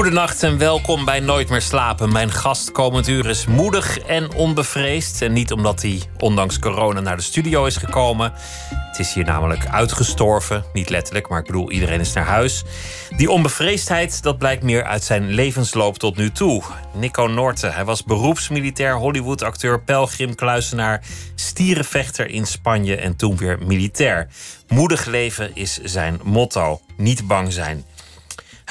Goedenacht en welkom bij Nooit meer slapen. Mijn gast komend uur is moedig en onbevreesd. En niet omdat hij ondanks corona naar de studio is gekomen. Het is hier namelijk uitgestorven. Niet letterlijk, maar ik bedoel, iedereen is naar huis. Die onbevreesdheid, dat blijkt meer uit zijn levensloop tot nu toe. Nico Norte, hij was beroepsmilitair, Hollywood-acteur, pelgrimkluisenaar, stierenvechter in Spanje en toen weer militair. Moedig leven is zijn motto. Niet bang zijn.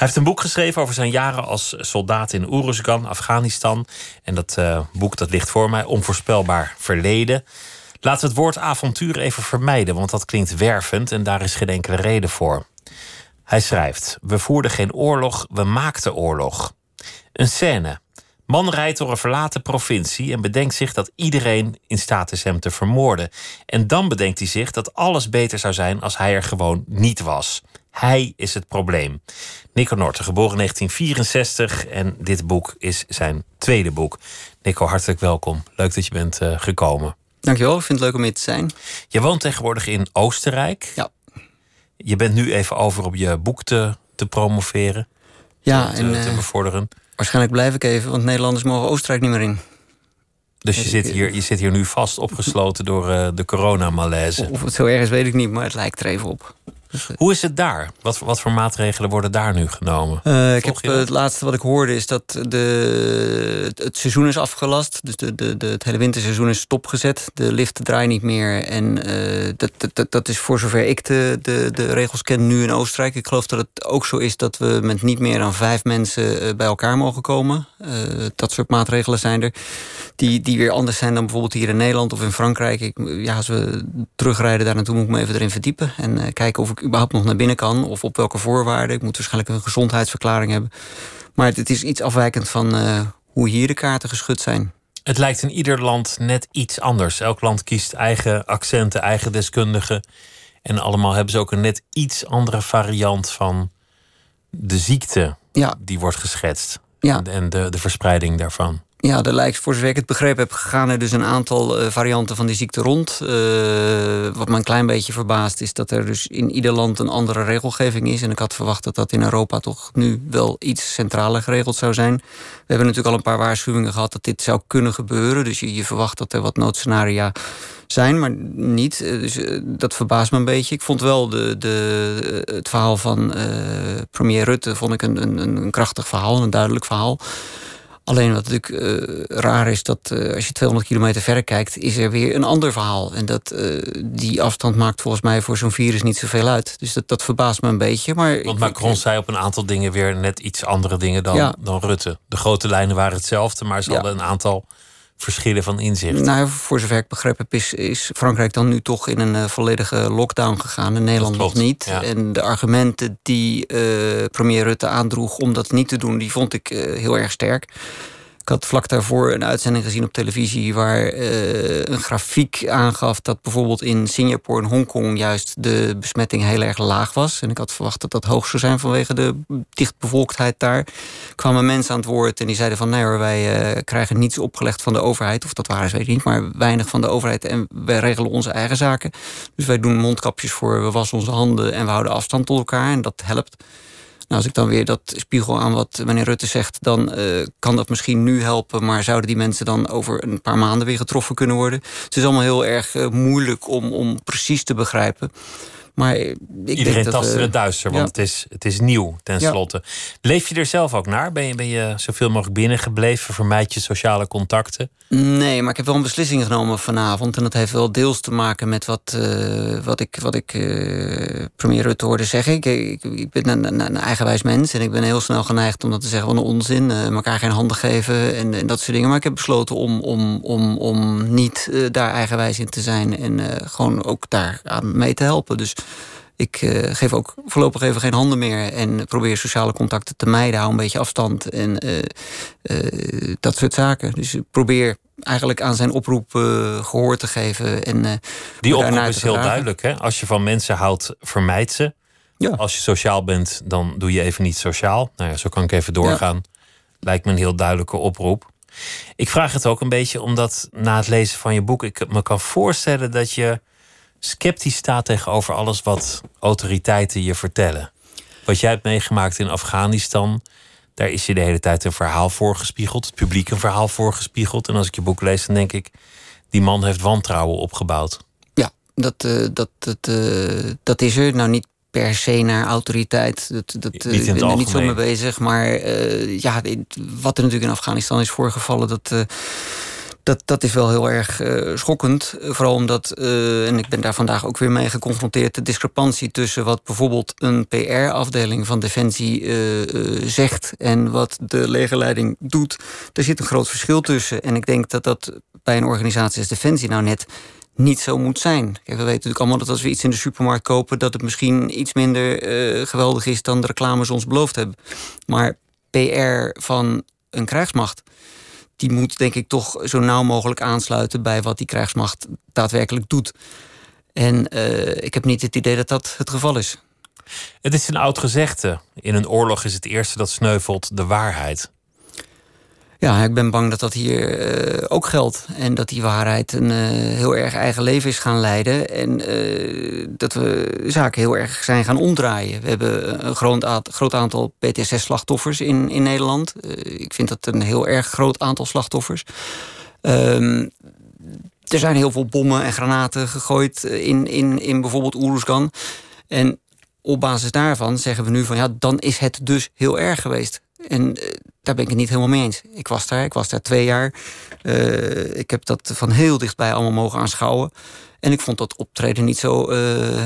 Hij heeft een boek geschreven over zijn jaren als soldaat in Uruzgan, Afghanistan. En dat uh, boek dat ligt voor mij, Onvoorspelbaar Verleden. Laten we het woord avontuur even vermijden, want dat klinkt wervend en daar is geen enkele reden voor. Hij schrijft: We voerden geen oorlog, we maakten oorlog. Een scène. Man rijdt door een verlaten provincie en bedenkt zich dat iedereen in staat is hem te vermoorden. En dan bedenkt hij zich dat alles beter zou zijn als hij er gewoon niet was. Hij is het probleem. Nico Norte, geboren in 1964 en dit boek is zijn tweede boek. Nico, hartelijk welkom. Leuk dat je bent uh, gekomen. Dankjewel, ik vind het leuk om hier te zijn. Je woont tegenwoordig in Oostenrijk. Ja. Je bent nu even over op je boek te, te promoveren. Ja, te, en te uh, bevorderen. waarschijnlijk blijf ik even, want Nederlanders mogen Oostenrijk niet meer in. Dus je zit, hier, je zit hier nu vast opgesloten door uh, de coronamalaise. Of het zo erg is, weet ik niet, maar het lijkt er even op. Hoe is het daar? Wat, wat voor maatregelen worden daar nu genomen? Uh, ik heb, het laatste wat ik hoorde is dat de, het seizoen is afgelast. Dus de, de, de, het hele winterseizoen is stopgezet. De lift draait niet meer. En uh, dat, dat, dat is voor zover ik de, de, de regels ken nu in Oostenrijk. Ik geloof dat het ook zo is dat we met niet meer dan vijf mensen bij elkaar mogen komen. dat soort maatregelen zijn er. Die, die weer anders zijn dan bijvoorbeeld hier in Nederland of in Frankrijk. Ik, ja, als we terugrijden daar naartoe moet ik me even erin verdiepen. En kijken of ik überhaupt nog naar binnen kan. Of op welke voorwaarden. Ik moet waarschijnlijk een gezondheidsverklaring hebben. Maar het is iets afwijkend van uh, hoe hier de kaarten geschud zijn. Het lijkt in ieder land net iets anders. Elk land kiest eigen accenten, eigen deskundigen. En allemaal hebben ze ook een net iets andere variant van de ziekte ja. die wordt geschetst. Ja. En de, de verspreiding daarvan. Ja, er lijkt, voor zover ik het begrepen heb, gaan er dus een aantal uh, varianten van die ziekte rond. Uh, wat me een klein beetje verbaast is dat er dus in ieder land een andere regelgeving is. En ik had verwacht dat dat in Europa toch nu wel iets centraler geregeld zou zijn. We hebben natuurlijk al een paar waarschuwingen gehad dat dit zou kunnen gebeuren. Dus je, je verwacht dat er wat noodscenaria zijn, maar niet. Dus uh, dat verbaast me een beetje. Ik vond wel de, de, het verhaal van premier Rutte vond ik een, een, een krachtig verhaal, een duidelijk verhaal. Alleen wat natuurlijk uh, raar is, dat uh, als je 200 kilometer verder kijkt, is er weer een ander verhaal. En dat, uh, die afstand maakt volgens mij voor zo'n virus niet zoveel uit. Dus dat, dat verbaast me een beetje. Maar Want Macron ik, zei op een aantal dingen weer net iets andere dingen dan, ja. dan Rutte. De grote lijnen waren hetzelfde, maar ze ja. hadden een aantal verschillen van inzicht. Nou, voor zover ik begrepen heb, is, is Frankrijk dan nu toch in een uh, volledige lockdown gegaan. En Nederland nog niet. Ja. En de argumenten die uh, premier Rutte aandroeg om dat niet te doen, die vond ik uh, heel erg sterk. Ik had vlak daarvoor een uitzending gezien op televisie waar uh, een grafiek aangaf dat bijvoorbeeld in Singapore en Hongkong juist de besmetting heel erg laag was. En ik had verwacht dat dat hoog zou zijn vanwege de dichtbevolktheid daar. kwamen mensen aan het woord en die zeiden van nee hoor, wij uh, krijgen niets opgelegd van de overheid. Of dat waren ze, weet ik niet, maar weinig van de overheid. En wij regelen onze eigen zaken. Dus wij doen mondkapjes voor, we wassen onze handen en we houden afstand tot elkaar. En dat helpt. Nou, als ik dan weer dat spiegel aan wat meneer Rutte zegt, dan uh, kan dat misschien nu helpen. Maar zouden die mensen dan over een paar maanden weer getroffen kunnen worden? Het is allemaal heel erg uh, moeilijk om, om precies te begrijpen. Maar ik Iedereen denk dat, tast in uh, het duister, want ja. het, is, het is nieuw tenslotte. Ja. Leef je er zelf ook naar? Ben je, ben je zoveel mogelijk binnengebleven? Vermijd je sociale contacten? Nee, maar ik heb wel een beslissing genomen vanavond. En dat heeft wel deels te maken met wat, uh, wat ik, wat ik uh, premier Rutte hoorde zeggen. Ik, ik, ik ben een, een, eigenwijs mens en ik ben heel snel geneigd om dat te zeggen van onzin. Uh, elkaar geen handen geven en, en, dat soort dingen. Maar ik heb besloten om, om, om, om niet daar eigenwijs in te zijn. En gewoon ook daar aan mee te helpen. Dus ik uh, geef ook voorlopig even geen handen meer en probeer sociale contacten te mijden. Hou een beetje afstand en uh, uh, dat soort zaken. Dus ik probeer eigenlijk aan zijn oproep gehoor te geven. En, Die oproep is heel duidelijk. Hè? Als je van mensen houdt, vermijd ze. Ja. Als je sociaal bent, dan doe je even niet sociaal. Nou ja, zo kan ik even doorgaan. Lijkt me een heel duidelijke oproep. Ik vraag het ook een beetje omdat na het lezen van je boek ik me kan voorstellen dat je sceptisch staat tegenover alles wat autoriteiten je vertellen. Wat jij hebt meegemaakt in Afghanistan, daar is je de hele tijd een verhaal voorgespiegeld, het publiek een verhaal voorgespiegeld. En als ik je boek lees, dan denk ik, die man heeft wantrouwen opgebouwd. Ja, dat, uh, dat, dat, uh, dat is er. Nou, niet per se naar autoriteit. Dat, dat, Niet in ik ben er niet zo mee bezig. Maar uh, ja, wat er natuurlijk in Afghanistan is voorgevallen, dat. Dat, dat is wel heel erg uh, schokkend. Vooral omdat, uh, en ik ben daar vandaag ook weer mee geconfronteerd, de discrepantie tussen wat bijvoorbeeld een PR-afdeling van Defensie uh, zegt en wat de legerleiding doet. Er zit een groot verschil tussen. En ik denk dat dat bij een organisatie als Defensie nou net niet zo moet zijn. Kijk, we weten natuurlijk allemaal dat als we iets in de supermarkt kopen, dat het misschien iets minder geweldig is dan de reclames ons beloofd hebben. Maar PR van een krijgsmacht die moet denk ik toch zo nauw mogelijk aansluiten bij wat die krijgsmacht daadwerkelijk doet. En uh, ik heb niet het idee dat dat het geval is. Het is een oud gezegde. In een oorlog is het eerste dat sneuvelt de waarheid. Ja, ik ben bang dat dat hier uh, ook geldt. En dat die waarheid een uh, heel erg eigen leven is gaan leiden. En uh, dat we zaken heel erg zijn gaan omdraaien. We hebben een groot, aantal PTSS-slachtoffers in, in Nederland. ik vind dat een heel erg groot aantal slachtoffers. Um, er zijn heel veel bommen en granaten gegooid in, in, in bijvoorbeeld Oeruzgan. En op basis daarvan zeggen we nu van ja, dan is het dus heel erg geweest. En uh, daar ben ik het niet helemaal mee eens. Ik was daar, ik was daar twee jaar. Uh, ik heb dat van heel dichtbij allemaal mogen aanschouwen. En ik vond dat optreden niet zo, uh,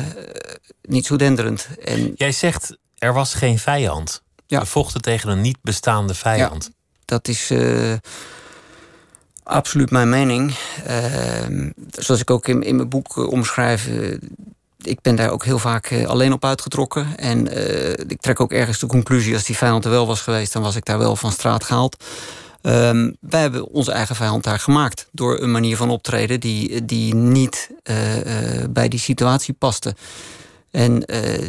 niet zo denderend. En, Jij zegt, er was geen vijand. Ja. We vochten tegen een niet bestaande vijand. Ja, dat is absoluut mijn mening. zoals ik ook in, in mijn boek omschrijf ik ben daar ook heel vaak uh, alleen op uitgetrokken. En uh, ik trek ook ergens de conclusie... als die vijand er wel was geweest... dan was ik daar wel van straat gehaald. Um, wij hebben onze eigen vijand daar gemaakt... door een manier van optreden die, die niet uh, bij die situatie paste. En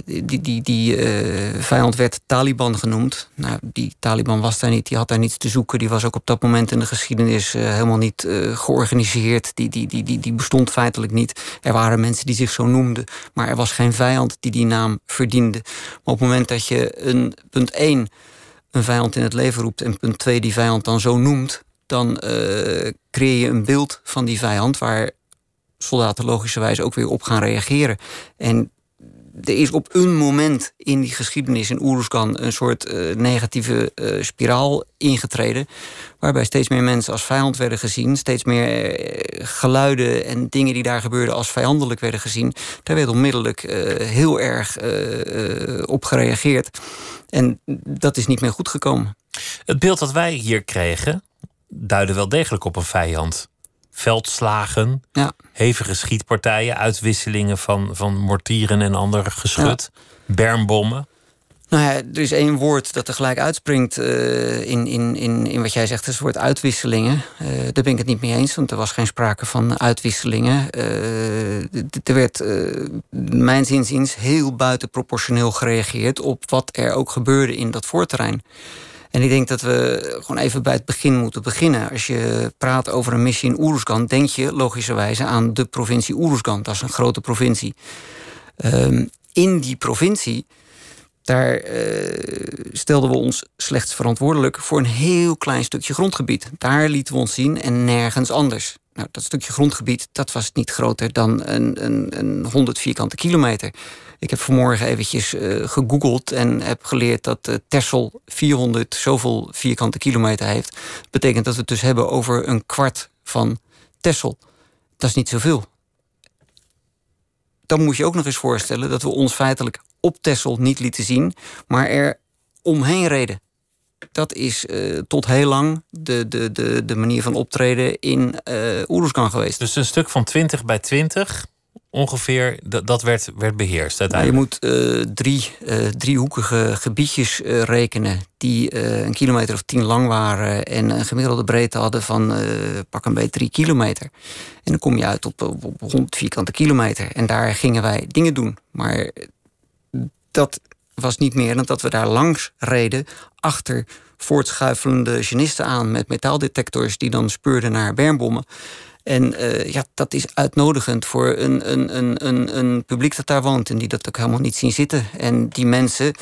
die, die, die vijand werd Taliban genoemd. Nou, die Taliban was daar niet, die had daar niets te zoeken. Die was ook op dat moment in de geschiedenis helemaal niet georganiseerd. Die, die, die, die, die bestond feitelijk niet. Er waren mensen die zich zo noemden. Maar er was geen vijand die die naam verdiende. Maar op het moment dat je een punt 1 een vijand in het leven roept... en punt 2 die vijand dan zo noemt... dan creëer je een beeld van die vijand... waar soldaten logischerwijs ook weer op gaan reageren. En er is op een moment in die geschiedenis in Oeruzgan een soort uh, negatieve uh, spiraal ingetreden. Waarbij steeds meer mensen als vijand werden gezien. Steeds meer uh, geluiden en dingen die daar gebeurden als vijandelijk werden gezien. Daar werd onmiddellijk heel erg op gereageerd. En dat is niet meer goed gekomen. Het beeld dat wij hier kregen duidde wel degelijk op een vijand veldslagen, ja. hevige schietpartijen, uitwisselingen van, van mortieren en ander geschut, ja. bermbommen. Nou ja, er is één woord dat er gelijk uitspringt uh, in, in, in, in wat jij zegt, dat is het woord uitwisselingen. Uh, daar ben ik het niet mee eens, want er was geen sprake van uitwisselingen. Uh, er werd, mijn zinziens, heel buitenproportioneel gereageerd op wat er ook gebeurde in dat voorterrein. En ik denk dat we gewoon even bij het begin moeten beginnen. Als je praat over een missie in Oeruzgan, denk je logischerwijze aan de provincie Oeruzgan. Dat is een grote provincie. Um, in die provincie, daar uh, stelden we ons slechts verantwoordelijk voor een heel klein stukje grondgebied. Daar lieten we ons zien en nergens anders. Nou, dat stukje grondgebied dat was niet groter dan een, een, een 100 vierkante kilometer. Ik heb vanmorgen eventjes uh, gegoogeld en heb geleerd dat uh, Texel 400 zoveel vierkante kilometer heeft. Dat betekent dat we het dus hebben over een kwart van Texel. Dat is niet zoveel. Dan moet je ook nog eens voorstellen dat we ons feitelijk op Texel niet lieten zien, maar er omheen reden. Dat is uh, tot heel lang de, de, de, de manier van optreden in uh, Oeruzgan geweest. Dus een stuk van 20 bij 20 ongeveer, dat werd, werd beheerst je moet uh, drie uh, driehoekige gebiedjes uh, rekenen... die een kilometer of tien lang waren... en een gemiddelde breedte hadden van pak een beetje drie kilometer. En dan kom je uit op 100 vierkante kilometer. En daar gingen wij dingen doen. Maar dat was niet meer dan dat we daar langs reden achter voortschuifelende genisten aan met metaaldetectors die dan speurden naar bermbommen. En uh, ja, dat is uitnodigend voor een, een, een, een, een publiek dat daar woont en die dat ook helemaal niet zien zitten. En die mensen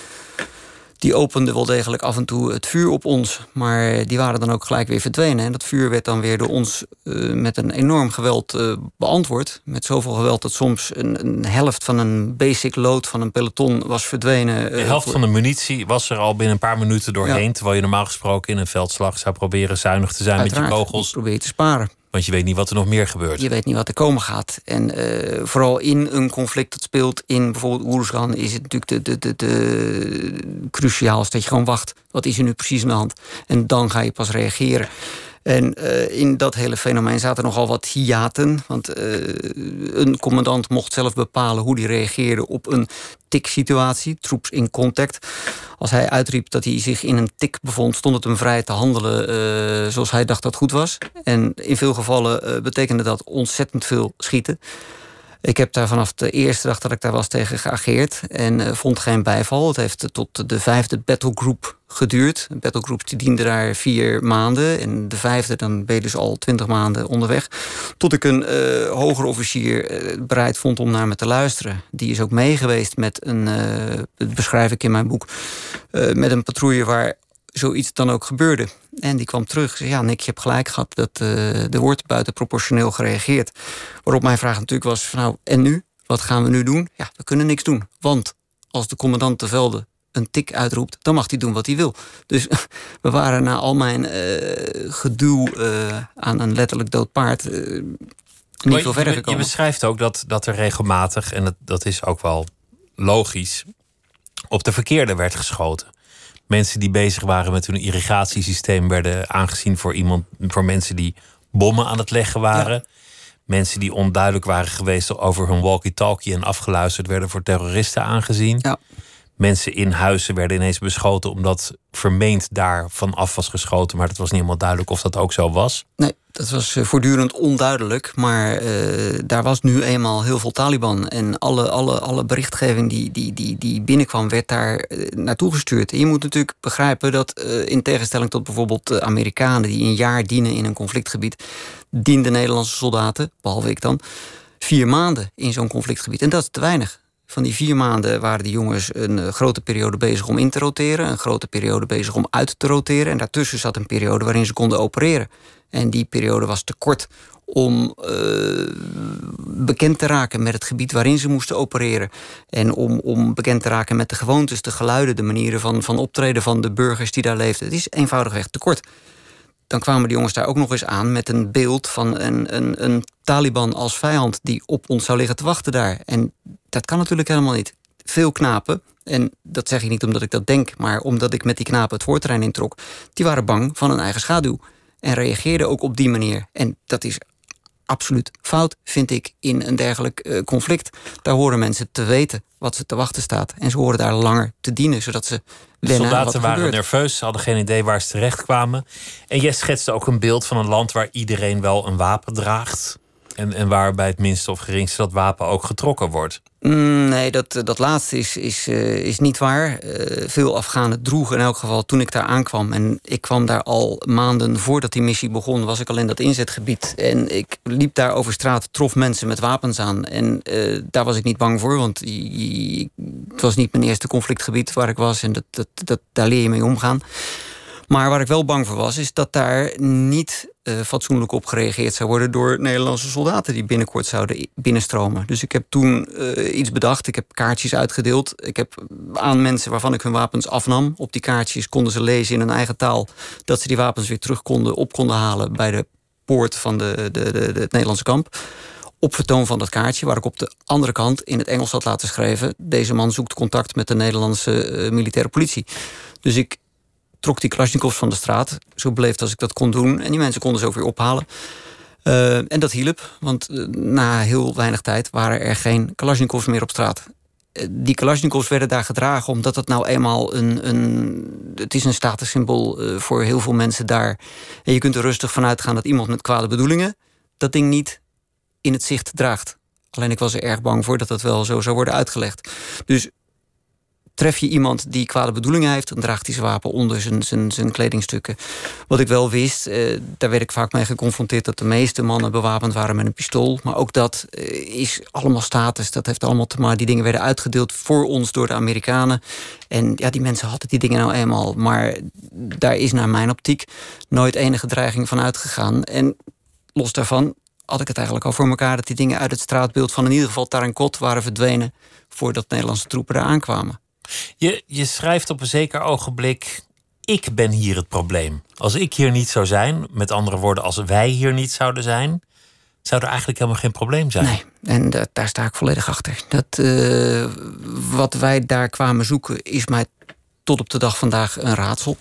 die openden wel degelijk af en toe het vuur op ons. Maar die waren dan ook gelijk weer verdwenen. En dat vuur werd dan weer door ons uh, met een enorm geweld uh, beantwoord. Met zoveel geweld dat soms een, een, helft van een basic load van een peloton was verdwenen. de helft van de munitie was er al binnen een paar minuten doorheen. Ja. Terwijl je normaal gesproken in een veldslag zou proberen zuinig te zijn Uiteraard, met je kogels. Probeer je te sparen. Want je weet niet wat er nog meer gebeurt. Je weet niet wat er komen gaat. En uh, vooral in een conflict dat speelt in bijvoorbeeld Oeruzgan... is het natuurlijk de, de, de, de cruciaal dat je gewoon wacht. Wat is er nu precies aan de hand? En dan ga je pas reageren. En uh, in dat hele fenomeen zaten nogal wat hiaten. Want uh, een commandant mocht zelf bepalen hoe hij reageerde op een tik-situatie, troops in contact. Als hij uitriep dat hij zich in een tik bevond, stond het hem vrij te handelen uh, zoals hij dacht dat goed was. En in veel gevallen betekende dat ontzettend veel schieten. Ik heb daar vanaf de eerste dag dat ik daar was tegen geageerd en uh, vond geen bijval. Het heeft tot de vijfde battlegroup geduurd. Een battlegroep die daar vier maanden. En de vijfde, dan ben je dus al twintig maanden onderweg. Tot ik een uh, hoger officier bereid vond om naar me te luisteren. Die is ook meegeweest met een, dat beschrijf ik in mijn boek, met een patrouille waar zoiets dan ook gebeurde. En die kwam terug. Zei, ja, Nick, je hebt gelijk gehad. Dat, uh, er wordt buitenproportioneel gereageerd. Waarop mijn vraag natuurlijk was: van, nou, en nu? Wat gaan we nu doen? Ja, we kunnen niks doen. Want als de commandant te velde een tik uitroept, dan mag hij doen wat hij wil. Dus we waren na al mijn uh, gedoe uh, aan een letterlijk dood paard niet veel verder gekomen. Je beschrijft ook dat, dat er regelmatig, en dat, dat is ook wel logisch, op de verkeerde werd geschoten mensen die bezig waren met hun irrigatiesysteem werden aangezien voor iemand, voor mensen die bommen aan het leggen waren. Ja. Mensen die onduidelijk waren geweest over hun walkie-talkie en afgeluisterd werden voor terroristen aangezien. Ja. Mensen in huizen werden ineens beschoten omdat vermeend daar vanaf was geschoten, maar het was niet helemaal duidelijk of dat ook zo was. Nee, dat was eh, voortdurend onduidelijk. Maar uh, daar was nu eenmaal heel veel Taliban. En alle, alle, alle berichtgeving die, die, die, die binnenkwam, werd daar uh, naartoe gestuurd. En je moet natuurlijk begrijpen dat, in tegenstelling tot bijvoorbeeld de Amerikanen die een jaar dienen in een conflictgebied, dienden Nederlandse soldaten, behalve ik dan, vier maanden in zo'n conflictgebied. En dat is te weinig. Van die vier maanden waren die jongens een grote periode bezig om in te roteren, een grote periode bezig om uit te roteren. En daartussen zat een periode waarin ze konden opereren. En die periode was te kort om uh, bekend te raken met het gebied waarin ze moesten opereren. En om, om bekend te raken met de gewoontes, de geluiden, de manieren van, van optreden van de burgers die daar leefden. Het is eenvoudigweg te kort. Dan kwamen de jongens daar ook nog eens aan met een beeld van een, een, een Taliban als vijand die op ons zou liggen te wachten daar. En dat kan natuurlijk helemaal niet. Veel knapen, en dat zeg ik niet omdat ik dat denk, maar omdat ik met die knapen het voorterrein introk, die waren bang van een eigen schaduw. En reageerden ook op die manier. En dat is absoluut fout, vind ik, in een dergelijk uh, conflict. Daar horen mensen te weten wat ze te wachten staat. En ze horen daar langer te dienen, zodat ze de soldaten waren gebeurt. nerveus, ze hadden geen idee waar ze terecht kwamen. En jij schetste ook een beeld van een land waar iedereen wel een wapen draagt. En, en waar bij het minste of geringste dat wapen ook getrokken wordt. Mm, nee, dat, dat laatste is, is, uh, is niet waar. Uh, veel Afghanen droegen in elk geval toen ik daar aankwam. En ik kwam daar al maanden voordat die missie begon, was ik al in dat inzetgebied. En ik liep daar over straat, trof mensen met wapens aan. En daar was ik niet bang voor, want het was niet mijn eerste conflictgebied waar ik was. En dat, dat, dat, daar leer je mee omgaan. Maar waar ik wel bang voor was, is dat daar niet uh, fatsoenlijk op gereageerd zou worden door Nederlandse soldaten die binnenkort zouden binnenstromen. Dus ik heb toen uh, iets bedacht. Ik heb kaartjes uitgedeeld. Ik heb aan mensen waarvan ik hun wapens afnam. Op die kaartjes konden ze lezen in hun eigen taal dat ze die wapens weer terug konden, op konden halen bij de poort van de, de, de, het Nederlandse kamp op vertoon van dat kaartje, waar ik op de andere kant in het Engels had laten schrijven: deze man zoekt contact met de Nederlandse uh, militaire politie. Dus ik trok die Kalashnikovs van de straat. Zo beleefd als ik dat kon doen. En die mensen konden ze ook weer ophalen. Uh, en dat hielp, want uh, na heel weinig tijd waren er geen Kalashnikovs meer op straat. Uh, die Kalashnikovs werden daar gedragen omdat het nou eenmaal een. een het is een statussymbool voor heel veel mensen daar. En je kunt er rustig vanuit gaan dat iemand met kwade bedoelingen dat ding niet in het zicht draagt. Alleen ik was er erg bang voor dat dat wel zo zou worden uitgelegd. Dus tref je iemand die kwade bedoelingen heeft, dan draagt hij zijn wapen onder zijn, zijn, zijn kledingstukken. Wat ik wel wist, eh, daar werd ik vaak mee geconfronteerd dat de meeste mannen bewapend waren met een pistool. Maar ook dat eh, is allemaal status. Dat heeft allemaal te maken. Die dingen werden uitgedeeld voor ons door de Amerikanen. En ja, die mensen hadden die dingen nou eenmaal. Maar daar is naar mijn optiek nooit enige dreiging van uitgegaan. En los daarvan had ik het eigenlijk al voor elkaar dat die dingen uit het straatbeeld van in ieder geval Tarankot waren verdwenen voordat Nederlandse troepen eraan kwamen. Je, je schrijft op een zeker ogenblik: Ik ben hier het probleem. Als ik hier niet zou zijn, met andere woorden, als wij hier niet zouden zijn, zou er eigenlijk helemaal geen probleem zijn. Nee, en daar sta ik volledig achter. Dat, uh, wat wij daar kwamen zoeken, is mij tot op de dag vandaag een raadsel.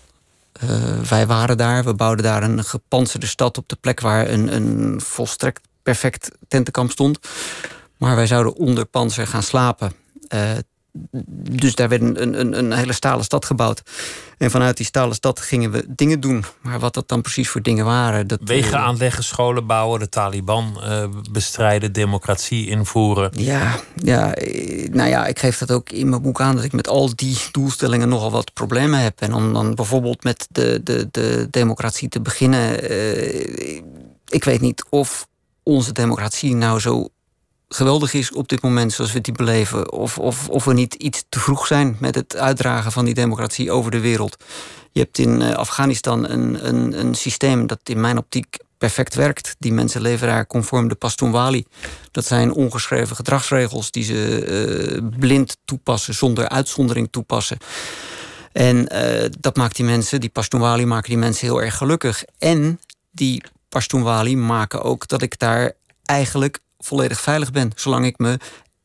Uh, wij waren daar, we bouwden daar een gepantserde stad op de plek waar een, een volstrekt perfect tentenkamp stond. Maar wij zouden onder panzer gaan slapen. Uh, dus daar werd een, een, een, hele stalen stad gebouwd. En vanuit die stalen stad gingen we dingen doen. Maar wat dat dan precies voor dingen waren. Dat, Wegen eh, aanleggen, scholen bouwen, de Taliban uh, bestrijden, democratie invoeren. Ja, ja, nou ja, ik geef dat ook in mijn boek aan dat ik met al die doelstellingen nogal wat problemen heb. En om dan bijvoorbeeld met de, de, de democratie te beginnen. Uh, ik weet niet of onze democratie nou zo geweldig is op dit moment zoals we die beleven. Of, of, of we niet iets te vroeg zijn met het uitdragen van die democratie over de wereld. Je hebt in eh, Afghanistan een, een, een systeem dat in mijn optiek perfect werkt. Die mensen leven daar conform de Pastunwali. Dat zijn ongeschreven gedragsregels die ze uh, blind toepassen, zonder uitzondering toepassen. En uh, dat maakt die mensen, die Pastunwali, maken die mensen heel erg gelukkig. En die Pastunwali maken ook dat ik daar eigenlijk volledig veilig ben, zolang ik me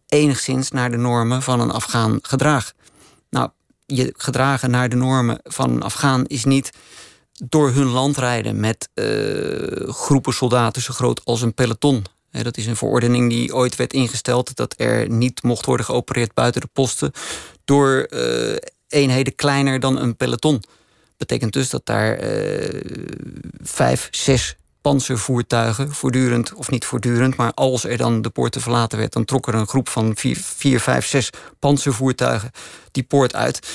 enigszins naar de normen van een Afghaan gedraag. Nou, je gedragen naar de normen van een Afghaan is niet door hun land rijden met uh, groepen soldaten zo groot als een peloton. dat is een verordening die ooit werd ingesteld dat er niet mocht worden geopereerd buiten de posten door uh, eenheden kleiner dan een peloton. Betekent dus dat daar uh, vijf, zes panzervoertuigen voortdurend, of niet voortdurend, maar als er dan de poort te verlaten werd, dan trok er een groep van vier, vier vijf, zes panzervoertuigen die poort uit.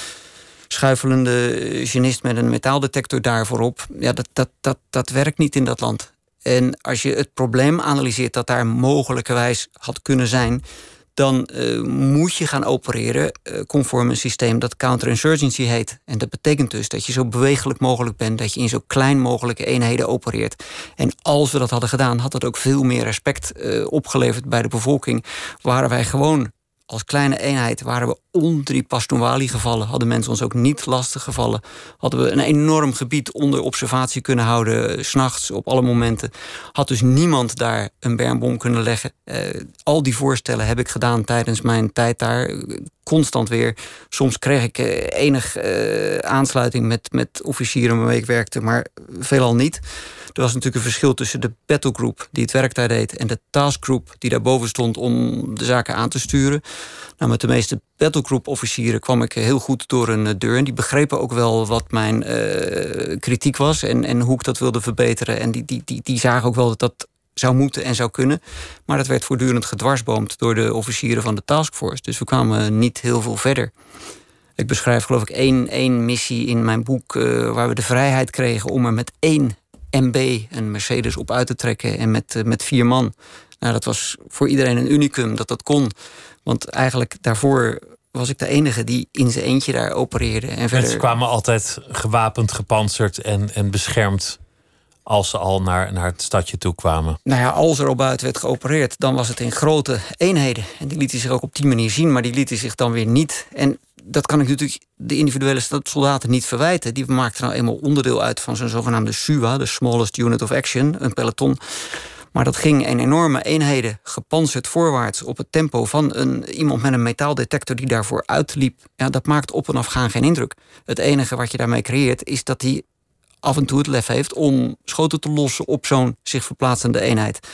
Schuifelende genist met een metaaldetector daar voorop. Ja, dat, dat, dat, dat werkt niet in dat land. En als je het probleem analyseert dat daar mogelijkerwijs had kunnen zijn, dan uh, moet je gaan opereren uh, conform een systeem dat counterinsurgency heet. En dat betekent dus dat je zo bewegelijk mogelijk bent, dat je in zo klein mogelijke eenheden opereert. En als we dat hadden gedaan, had dat ook veel meer respect uh, opgeleverd bij de bevolking. Waren wij gewoon als kleine eenheid waren we onder die Pastunwali gevallen. Hadden mensen ons ook niet lastig gevallen. Hadden we een enorm gebied onder observatie kunnen houden. Eh, s'nachts, op alle momenten. Had dus niemand daar een bermbom kunnen leggen. Uh, al die voorstellen heb ik gedaan tijdens mijn tijd daar. Constant weer. Soms kreeg ik uh, enig aansluiting met, met officieren waarmee ik werkte. Maar veelal niet. Er was natuurlijk een verschil tussen de battlegroup die het werk daar deed en de taskgroep die daarboven stond om de zaken aan te sturen. Nou, met de meeste battlegroup-officieren kwam ik heel goed door een eh, deur. En die begrepen ook wel wat mijn uh, kritiek was en, en hoe ik dat wilde verbeteren. En die, die, die, die zagen ook wel dat dat zou moeten en zou kunnen. Maar dat werd voortdurend gedwarsboomd door de officieren van de taskforce. Dus we kwamen niet heel veel verder. Ik beschrijf geloof ik één, één missie in mijn boek... Uh, waar we de vrijheid kregen om er met één MB, een Mercedes, op uit te trekken. En met, met vier man. Nou, dat was voor iedereen een unicum dat dat kon. Want eigenlijk daarvoor was ik de enige die in zijn eentje daar opereerde. En verder... Mensen kwamen altijd gewapend, gepantserd en, en beschermd als ze al naar, naar het stadje toe kwamen? Nou ja, als er al buiten werd geopereerd, dan was het in grote eenheden. En die lieten zich ook op die manier zien, maar die lieten zich dan weer niet. En dat kan ik natuurlijk de individuele soldaten niet verwijten. Die maakten nou eenmaal onderdeel uit van zo'n zogenaamde SUA, de Smallest Unit of Action, een peloton. Maar dat ging in enorme eenheden gepanzerd voorwaarts op het tempo van een, iemand met een metaaldetector die daarvoor uitliep. Ja, dat maakt op en afgaan geen indruk. Het enige wat je daarmee creëert is dat hij af en toe het lef heeft om schoten te lossen op zo'n zich verplaatsende eenheid.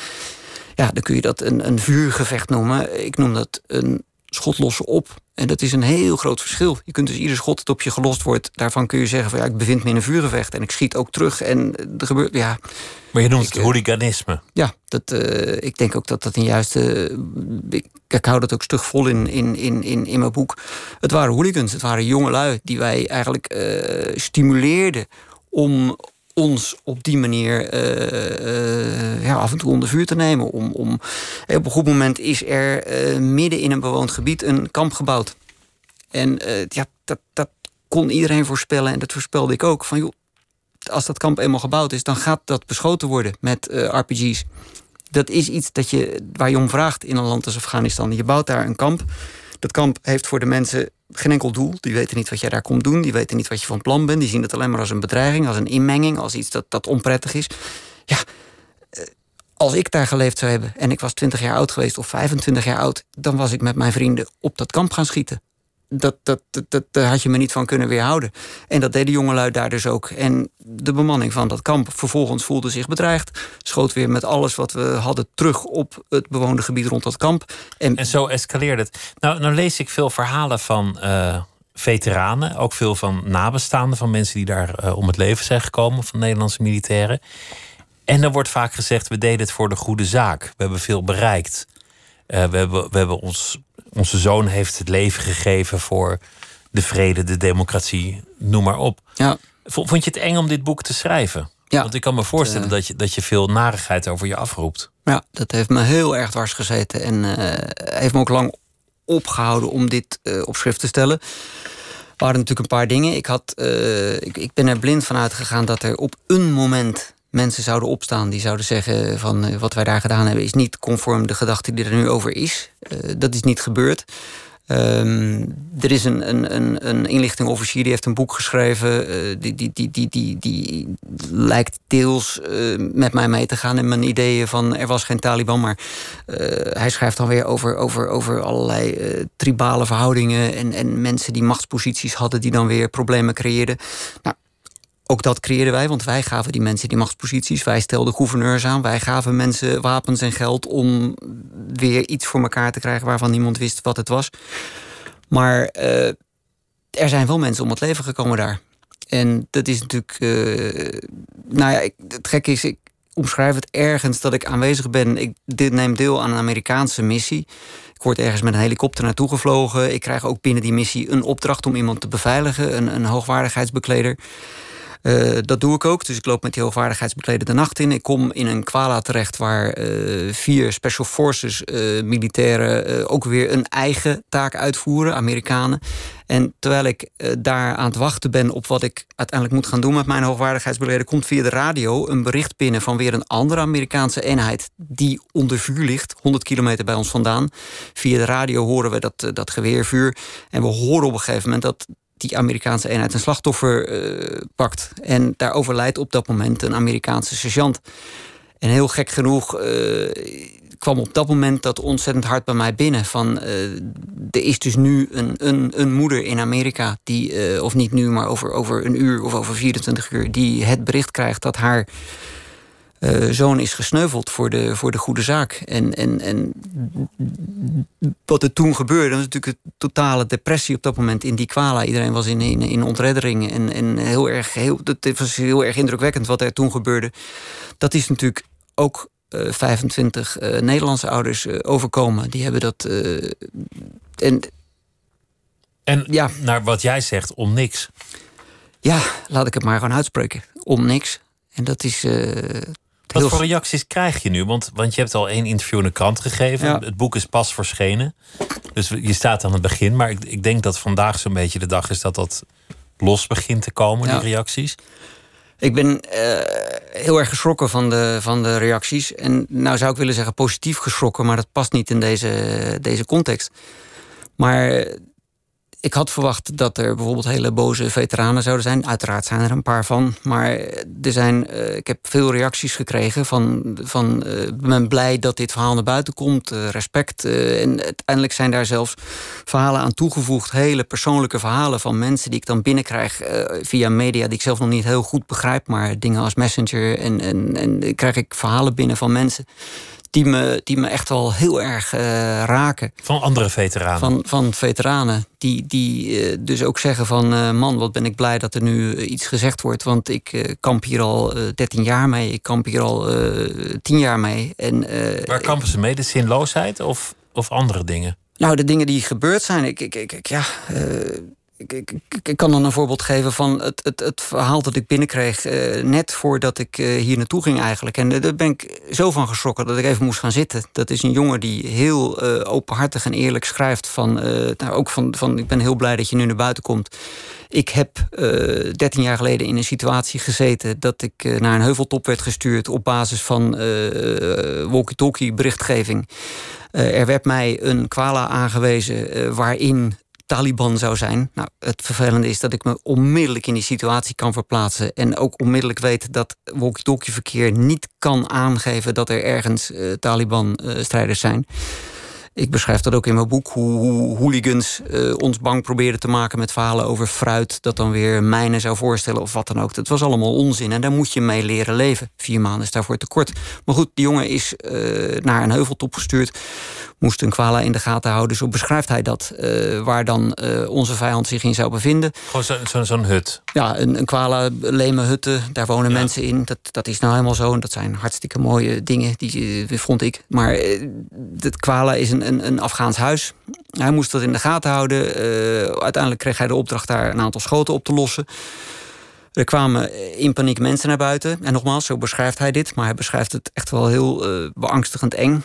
Ja, dan kun je dat een, een vuurgevecht noemen. Ik noem dat een schot lossen op. En dat is een heel groot verschil. Je kunt dus ieder schot dat op je gelost wordt, daarvan kun je zeggen van ja, ik bevind me in een vuurgevecht en ik schiet ook terug. En er gebeurt, ja. Maar je noemt het hooliganisme. Ja, dat, ik denk ook dat dat een juiste. ik, ik hou dat ook stug vol in, in, in, in, in mijn boek. Het waren hooligans, het waren jongelui die wij eigenlijk stimuleerden om ons op die manier uh, uh, ja, af en toe onder vuur te nemen. Om, om, op een goed moment is er midden in een bewoond gebied een kamp gebouwd. En ja, dat, dat kon iedereen voorspellen en dat voorspelde ik ook. Van joh, als dat kamp eenmaal gebouwd is, dan gaat dat beschoten worden met RPG's. Dat is iets dat je, waar je om vraagt in een land als Afghanistan. Je bouwt daar een kamp. Dat kamp heeft voor de mensen geen enkel doel. Die weten niet wat jij daar komt doen. Die weten niet wat je van plan bent. Die zien het alleen maar als een bedreiging, als een inmenging, als iets dat, dat onprettig is. Ja, eh, als ik daar geleefd zou hebben en ik was 20 jaar oud geweest of 25 jaar oud, dan was ik met mijn vrienden op dat kamp gaan schieten dat, dat, dat, daar had je me niet van kunnen weerhouden. En dat deden jongelui daar dus ook. En de bemanning van dat kamp vervolgens voelde zich bedreigd. Schoot weer met alles wat we hadden terug op het bewoonde gebied rond dat kamp. En, zo escaleerde het. Nou, nou lees ik veel verhalen van uh, veteranen. Ook veel van nabestaanden van mensen die daar uh, om het leven zijn gekomen. Van Nederlandse militairen. En er wordt vaak gezegd, we deden het voor de goede zaak. We hebben veel bereikt. Uh, we, hebben, we hebben ons onze zoon heeft het leven gegeven voor de vrede, de democratie, noem maar op. Ja. Vond je het eng om dit boek te schrijven? Ja, Want ik kan me voorstellen uh, dat, je, dat je veel narigheid over je afroept. Ja, dat heeft me heel erg dwars gezeten. En uh, heeft me ook lang opgehouden om dit uh, op schrift te stellen. Er waren natuurlijk een paar dingen. Ik, had, ik, ik ben er blind van uitgegaan dat er op een moment mensen zouden opstaan die zouden zeggen van uh, wat wij daar gedaan hebben is niet conform de gedachte die er nu over is. Uh, dat is niet gebeurd. Um, er is een, een, een, een inlichtingofficier die heeft een boek geschreven. Uh, die, die, die, die, die, die lijkt deels met mij mee te gaan in mijn ideeën van er was geen Taliban. Maar hij schrijft dan weer over, over, over allerlei tribale verhoudingen en, en mensen die machtsposities hadden die dan weer problemen creëerden. Nou, ook dat creëerden wij, want wij gaven die mensen die machtsposities. Wij stelden gouverneurs aan. Wij gaven mensen wapens en geld om weer iets voor elkaar te krijgen waarvan niemand wist wat het was. Maar uh, er zijn wel mensen om het leven gekomen daar. En dat is natuurlijk. Uh, nou ja, ik, het gekke is, ik omschrijf het ergens dat ik aanwezig ben. Ik dit neem deel aan een Amerikaanse missie. Ik word ergens met een helikopter naartoe gevlogen. Ik krijg ook binnen die missie een opdracht om iemand te beveiligen, een, een hoogwaardigheidsbekleder. Uh, dat doe ik ook. Dus ik loop met die hoogwaardigheidsbekleder de nacht in. Ik kom in een kwala terecht waar uh, vier Special Forces uh, militairen ook weer een eigen taak uitvoeren, Amerikanen. En terwijl ik daar aan het wachten ben op wat ik uiteindelijk moet gaan doen met mijn hoogwaardigheidsbekleder, komt via de radio een bericht binnen van weer een andere Amerikaanse eenheid die onder vuur ligt, 100 kilometer bij ons vandaan. Via de radio horen we dat, dat geweervuur. En we horen op een gegeven moment dat die Amerikaanse eenheid een slachtoffer uh, pakt. En daar overlijdt op dat moment een Amerikaanse sergeant. En heel gek genoeg uh, kwam op dat moment dat ontzettend hard bij mij binnen. Van uh, er is dus nu een, een, een moeder in Amerika, die, of niet nu, maar over, over een uur of over 24 uur, die het bericht krijgt dat haar uh, zoon is gesneuveld voor de, voor de goede zaak. En, en, en wat er toen gebeurde, was natuurlijk een totale depressie op dat moment in die kwala. Iedereen was in, in, in ontreddering. En, en heel erg, heel, het was heel erg indrukwekkend wat er toen gebeurde. Dat is natuurlijk ook uh, 25 uh, Nederlandse ouders overkomen. Die hebben dat. en en ja. naar wat jij zegt, om niks. Ja, laat ik het maar gewoon uitspreken. Om niks. En dat is. Wat voor reacties krijg je nu? Want, want je hebt al één interview in de krant gegeven. Het boek is pas verschenen. Dus je staat aan het begin. Maar ik, ik denk dat vandaag zo'n beetje de dag is dat dat los begint te komen, die reacties. Ik ben uh, heel erg geschrokken van de, van de reacties. En nou zou ik willen zeggen positief geschrokken, maar dat past niet in deze, deze context. Maar ik had verwacht dat er bijvoorbeeld hele boze veteranen zouden zijn. Uiteraard zijn er een paar van. Maar er zijn, uh, ik heb veel reacties gekregen van... van uh, ben blij dat dit verhaal naar buiten komt. Uh, respect. en uiteindelijk zijn daar zelfs verhalen aan toegevoegd. Hele persoonlijke verhalen van mensen die ik dan binnenkrijg... via media die ik zelf nog niet heel goed begrijp. Maar dingen als Messenger. En, en, en krijg ik verhalen binnen van mensen die me, die me echt wel heel erg uh, raken. Van andere veteranen? Van, van veteranen. Die, die uh, dus ook zeggen van... Uh, man, wat ben ik blij dat er nu iets gezegd wordt. Want ik kamp hier al 13 jaar mee. Ik kamp hier al 10 jaar mee. En, Waar kampen ze mee? De zinloosheid of, of andere dingen? Nou, de dingen die gebeurd zijn. Ik, ik, ik, ja, ik, kan dan een voorbeeld geven van het, het, het verhaal dat ik binnenkreeg... Uh, net voordat ik uh, hier naartoe ging eigenlijk. En uh, daar ben ik zo van geschrokken dat ik even moest gaan zitten. Dat is een jongen die heel openhartig en eerlijk schrijft... van, nou, ook van, van ik ben heel blij dat je nu naar buiten komt. Ik heb 13 jaar geleden in een situatie gezeten... dat ik naar een heuveltop werd gestuurd... op basis van walkie-talkie berichtgeving... er werd mij een kwala aangewezen waarin Taliban zou zijn. Nou, het vervelende is dat ik me onmiddellijk in die situatie kan verplaatsen. En ook onmiddellijk weet dat walkie-talkie-verkeer niet kan aangeven dat er ergens uh, Taliban-strijders zijn. Ik beschrijf dat ook in mijn boek, hoe, hoe hooligans uh, ons bang probeerden te maken met verhalen over fruit, dat dan weer mijnen zou voorstellen of wat dan ook. Dat was allemaal onzin en daar moet je mee leren leven. Vier maanden is daarvoor tekort. Maar goed, die jongen is uh, naar een heuveltop gestuurd moest een kwala in de gaten houden. Zo beschrijft hij dat, uh, waar dan onze vijand zich in zou bevinden. Gewoon zo'n zo, zo hut? Ja, een, een kwala, leme hutten, daar wonen ja. mensen in. Dat, dat is nou helemaal zo en dat zijn hartstikke mooie dingen, die, vond ik. Maar het kwala is een, een, een Afghaans huis. Hij moest dat in de gaten houden. uiteindelijk kreeg hij de opdracht daar een aantal schoten op te lossen. Er kwamen in paniek mensen naar buiten. En nogmaals, zo beschrijft hij dit. Maar hij beschrijft het echt wel heel uh, beangstigend eng.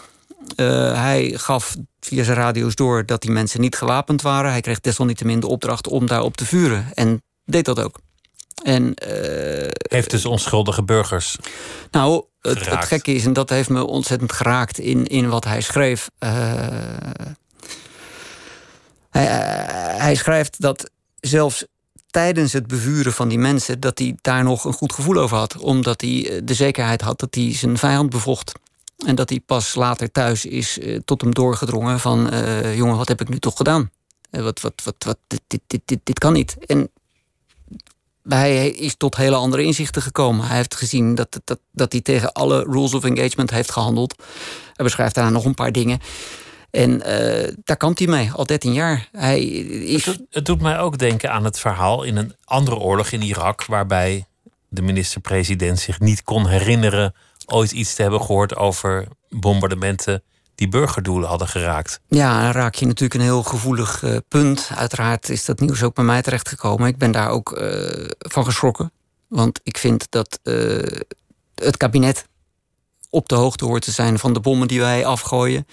Uh, hij gaf via zijn radio's door dat die mensen niet gewapend waren. Hij kreeg desalniettemin de opdracht om daarop te vuren. En deed dat ook. En, uh, heeft dus onschuldige burgers. Nou, het, het, gekke is, en dat heeft me ontzettend geraakt in, in wat hij schreef. Uh, hij, hij schrijft dat zelfs tijdens het bevuren van die mensen, dat hij daar nog een goed gevoel over had. Omdat hij de zekerheid had dat hij zijn vijand bevocht. En dat hij pas later thuis is uh, tot hem doorgedrongen van... Uh, jongen, wat heb ik nu toch gedaan? Uh, wat, wat, wat, wat, dit, dit, dit, dit, dit kan niet. En hij is tot hele andere inzichten gekomen. Hij heeft gezien dat, dat, dat hij tegen alle rules of engagement heeft gehandeld. Hij beschrijft daarna nog een paar dingen. En daar kan hij mee, al 13 jaar. Hij is... het, doet, het doet mij ook denken aan het verhaal in een andere oorlog in Irak... waarbij de minister-president zich niet kon herinneren ooit iets te hebben gehoord over bombardementen die burgerdoelen hadden geraakt. Ja, dan raak je natuurlijk een heel gevoelig uh, punt. Uiteraard is dat nieuws ook bij mij terechtgekomen. Ik ben daar ook uh, van geschrokken. Want ik vind dat uh, het kabinet op de hoogte hoort te zijn van de bommen die wij afgooien.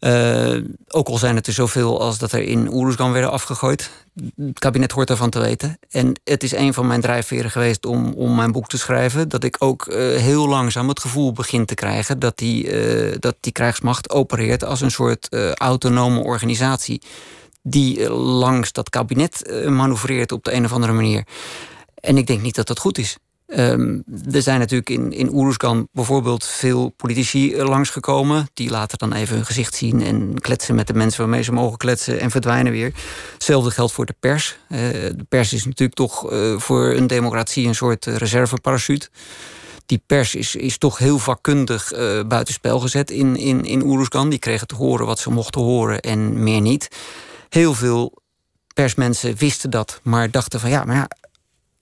Uh, ook al zijn het er zoveel als dat er in Oeruzgan werden afgegooid. Het kabinet hoort daarvan te weten. En het is een van mijn drijfveren geweest om, om mijn boek te schrijven. Dat ik ook uh, heel langzaam het gevoel begin te krijgen dat die, uh, dat die krijgsmacht opereert als een soort autonome organisatie. Die langs dat kabinet manoeuvreert op de een of andere manier. En ik denk niet dat dat goed is. Um, er zijn natuurlijk in, in Oeruzgan bijvoorbeeld veel politici langsgekomen. Die laten dan even hun gezicht zien en kletsen met de mensen waarmee ze mogen kletsen en verdwijnen weer. Hetzelfde geldt voor de pers. Uh, de pers is natuurlijk toch uh, voor een democratie een soort reserveparachute. Die pers is, is toch heel vakkundig buitenspel gezet in, in, in Oeruzgan. Die kregen te horen wat ze mochten horen en meer niet. Heel veel persmensen wisten dat, maar dachten van ja, maar ja,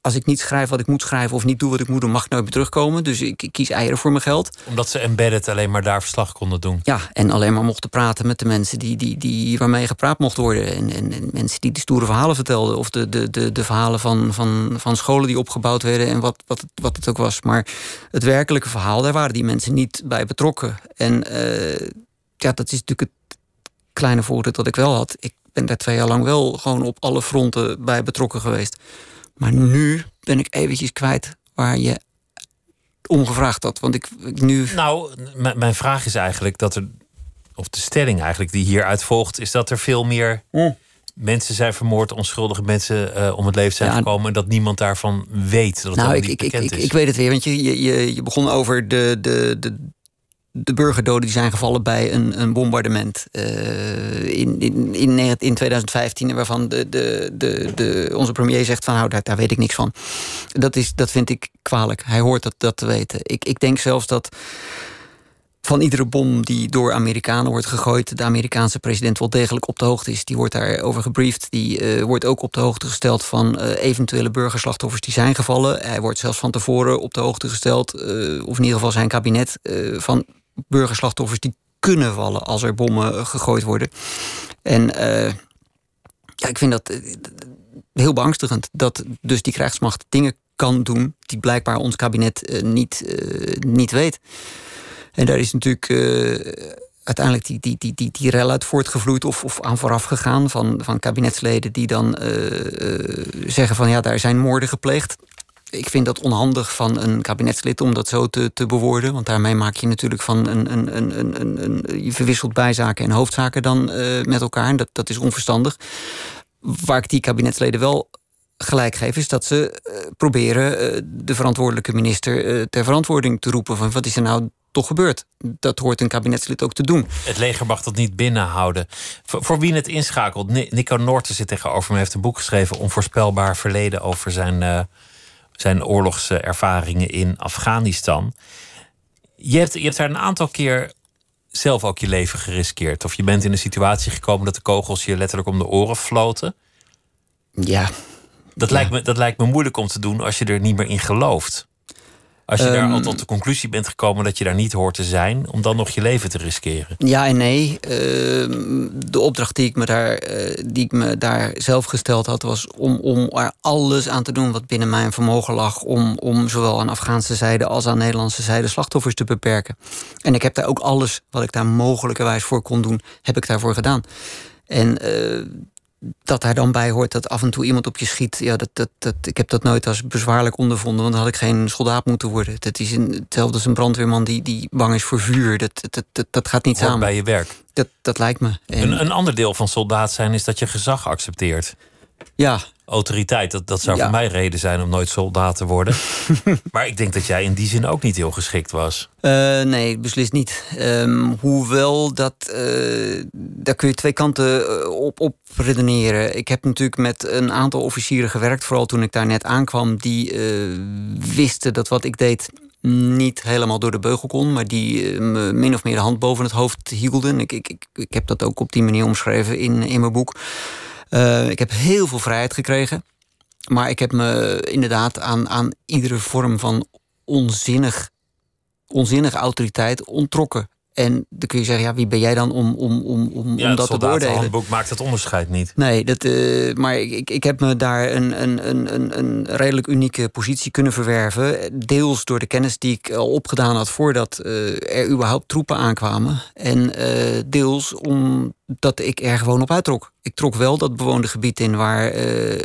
als ik niet schrijf wat ik moet schrijven of niet doe wat ik moet doen, mag ik nooit meer terugkomen. Dus ik, ik, kies eieren voor mijn geld. Omdat ze embedded alleen maar daar verslag konden doen. Ja, en alleen maar mochten praten met de mensen die, die, die, waarmee gepraat mocht worden. En, en, en mensen die de stoere verhalen vertelden. Of de, de, de, de verhalen van, van, van scholen die opgebouwd werden en wat, wat, het, wat het ook was. Maar het werkelijke verhaal, daar waren die mensen niet bij betrokken. En uh, ja, dat is natuurlijk het kleine voordeel dat ik wel had. Ik ben daar twee jaar lang wel gewoon op alle fronten bij betrokken geweest. Maar nu ben ik eventjes kwijt waar je om gevraagd had. Want ik, nu. Nou, mijn vraag is eigenlijk dat er. Of de stelling eigenlijk die hieruit volgt, is dat er veel meer. Mm. Mensen zijn vermoord, onschuldige mensen uh, om het leven zijn ja, gekomen. En dat niemand daarvan weet. Dat het nou, ik, ik, ik, ik, ik, weet het weer. Want je, je, je begon over de, de, de, de burgerdoden die zijn gevallen bij een, een bombardement uh, in, in, in, in 2015, waarvan de, de, de, de, onze premier zegt van nou, daar, daar weet ik niks van. Dat, is, dat vind ik kwalijk. Hij hoort dat, dat te weten. Ik, ik denk zelfs dat van iedere bom die door Amerikanen wordt gegooid, de Amerikaanse president wel degelijk op de hoogte is. Die wordt daarover gebriefd. Die wordt ook op de hoogte gesteld van eventuele burgerslachtoffers die zijn gevallen. Hij wordt zelfs van tevoren op de hoogte gesteld, of in ieder geval zijn kabinet, van burgerslachtoffers die kunnen vallen als er bommen gegooid worden. En ja, ik vind dat heel beangstigend dat dus die krijgsmacht dingen kan doen die blijkbaar ons kabinet eh, niet, niet weet. En daar is natuurlijk uiteindelijk die, die, die, die, die rel uit voortgevloeid of, of aan vooraf gegaan van, van kabinetsleden die dan zeggen van ja, daar zijn moorden gepleegd. Ik vind dat onhandig van een kabinetslid om dat zo te, te bewoorden. Want daarmee maak je natuurlijk van een. een, een, een, een je verwisselt bijzaken en hoofdzaken dan met elkaar. En dat, dat is onverstandig. Waar ik die kabinetsleden wel gelijk geef, is dat ze uh, proberen uh, de verantwoordelijke minister ter verantwoording te roepen. Van wat is er nou toch gebeurd? Dat hoort een kabinetslid ook te doen. Het leger mag dat niet binnenhouden. Voor, voor wie het inschakelt, Nico Noorten zit tegenover me, heeft een boek geschreven, Onvoorspelbaar Verleden, over zijn, zijn oorlogservaringen in Afghanistan. Je hebt, je hebt daar een aantal keer zelf ook je leven geriskeerd. Of je bent in een situatie gekomen dat de kogels je letterlijk om de oren floten. Ja, dat, lijkt me, dat lijkt me moeilijk om te doen als je er niet meer in gelooft. Als je daar al ehm, tot de conclusie bent gekomen dat je daar niet hoort te zijn, om dan nog je leven te riskeren. Ja en nee. Ehm, de opdracht die ik, me daar, eh, die ik me daar zelf gesteld had, was om, om er alles aan te doen wat binnen mijn vermogen lag. Om, om zowel aan Afghaanse zijde als aan Nederlandse zijde slachtoffers te beperken. En ik heb daar ook alles wat ik daar mogelijkerwijs voor kon doen, heb ik daarvoor gedaan. En uh, dat daar dan bij hoort dat af en toe iemand op je schiet. Ja, dat, dat, dat, ik heb dat nooit als bezwaarlijk ondervonden, want dan had ik geen soldaat moeten worden. Dat is een, hetzelfde als een brandweerman die, die bang is voor vuur. Dat, dat, dat, dat gaat niet samen. bij je werk. Dat, dat lijkt me. Een, een ander deel van soldaat zijn is dat je gezag accepteert. Ja, autoriteit. Dat, dat zou voor mij reden zijn om nooit soldaat te worden. maar ik denk dat jij in die zin ook niet heel geschikt was. Uh, nee, beslist niet. Um, hoewel dat. Uh, daar kun je twee kanten eh, op, op redeneren. Ik heb natuurlijk met een aantal officieren gewerkt, vooral toen ik daar net aankwam, die wisten dat wat ik deed niet helemaal door de beugel kon, maar die me min of meer de hand boven het hoofd hielden. Ik, ik, ik, ik heb dat ook op die manier omschreven in, in mijn boek. Uh, ik heb heel veel vrijheid gekregen. Maar ik heb me inderdaad aan, aan iedere vorm van onzinnig, onzinnige autoriteit ontrokken. En dan kun je zeggen, ja, wie ben jij dan om, om, om, om, ja, om dat te beoordelen? Het boek maakt het onderscheid niet. Nee, dat, uh, maar ik, ik heb me daar een, een, een, een redelijk unieke positie kunnen verwerven. Deels door de kennis die ik al opgedaan had voordat uh, er überhaupt troepen aankwamen. En uh, deels omdat ik er gewoon op uittrok. Ik trok wel dat bewoonde gebied in waar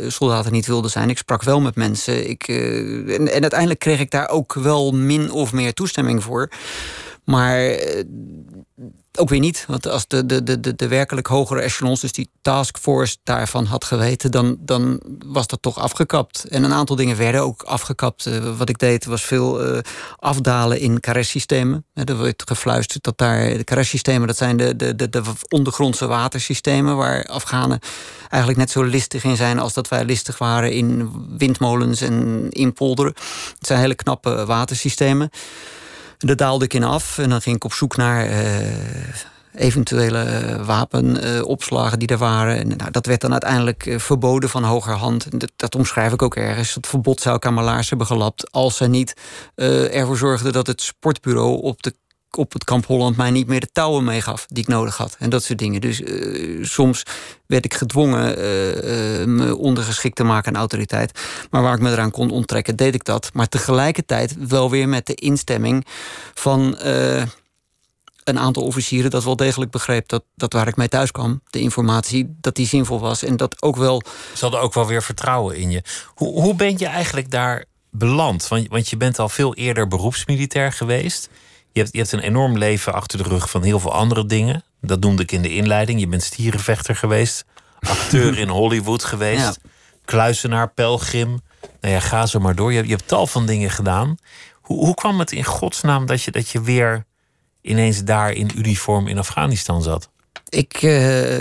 soldaten niet wilden zijn. Ik sprak wel met mensen. Ik, en, en uiteindelijk kreeg ik daar ook wel min of meer toestemming voor. Maar eh, ook weer niet. Want als de, de, de, de werkelijk hogere echelons, dus die taskforce, daarvan had geweten, dan, dan was dat toch afgekapt. En een aantal dingen werden ook afgekapt. Uh, wat ik deed was veel uh, afdalen in carressystemen. er wordt gefluisterd dat daar de carressystemen, dat zijn de, de, de, de ondergrondse watersystemen, waar Afghanen eigenlijk net zo listig in zijn als dat wij listig waren in windmolens en in polderen. Het zijn hele knappe watersystemen. Daar daalde ik in af en dan ging ik op zoek naar uh, eventuele wapenopslagen die er waren. En, nou, dat werd dan uiteindelijk verboden van hogerhand. Dat, dat, omschrijf ik ook ergens. Het verbod zou ik aan hebben gelapt als ze niet ervoor zorgden dat het sportbureau op de op het kamp Holland mij niet meer de touwen meegaf die ik nodig had. En dat soort dingen. Dus uh, soms werd ik gedwongen uh, uh, me ondergeschikt te maken aan autoriteit. Maar waar ik me eraan kon onttrekken, deed ik dat. Maar tegelijkertijd wel weer met de instemming van een aantal officieren dat wel degelijk begreep dat, dat waar ik mee thuis kwam, de informatie, dat die zinvol was. En dat ook wel. Ze hadden ook wel weer vertrouwen in je. Hoe, hoe ben je eigenlijk daar beland? Want, want je bent al veel eerder beroepsmilitair geweest. Je hebt, je hebt een enorm leven achter de rug van heel veel andere dingen. Dat noemde ik in de inleiding. Je bent stierenvechter geweest, acteur in Hollywood geweest, ja. kluisenaar, pelgrim. Nou ja, ga zo maar door. Je, je hebt tal van dingen gedaan. Hoe, hoe kwam het in godsnaam dat je, dat je weer ineens daar in uniform in Afghanistan zat? Ik uh,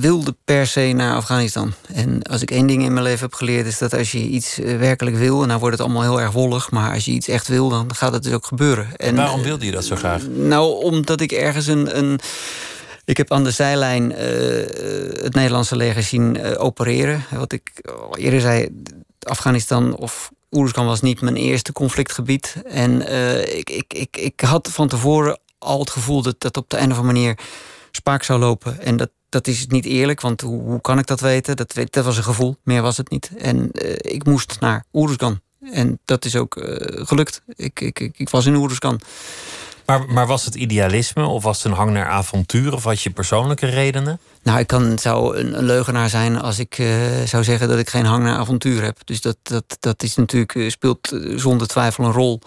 wilde per se naar Afghanistan. En als ik één ding in mijn leven heb geleerd, is dat als je iets eh, werkelijk wil, en nou wordt het allemaal heel erg wollig, maar als je iets echt wil, dan gaat het dus ook gebeuren. En, waarom wilde je dat zo graag? Nou, omdat ik ergens een. een ik heb aan de zijlijn uh, het Nederlandse leger zien uh, opereren. Wat ik al eerder zei, Afghanistan of Oeruzkan was niet mijn eerste conflictgebied. En uh, ik, ik, ik, ik had van tevoren al het gevoel dat dat op de een of andere manier spaak zou lopen. En dat, dat is niet eerlijk, want hoe, hoe kan ik dat weten? Dat, dat was een gevoel, meer was het niet. En uh, ik moest naar Oeruzkan. En dat is ook uh, gelukt. Ik, ik, ik, ik, was in Oeruzkan. Maar, maar was het idealisme of was het een hang naar avontuur of had je persoonlijke redenen? Nou, ik kan, zou een, een leugenaar zijn als ik uh, zou zeggen dat ik geen hang naar avontuur heb. Dus dat, dat, dat is natuurlijk, speelt zonder twijfel een rol.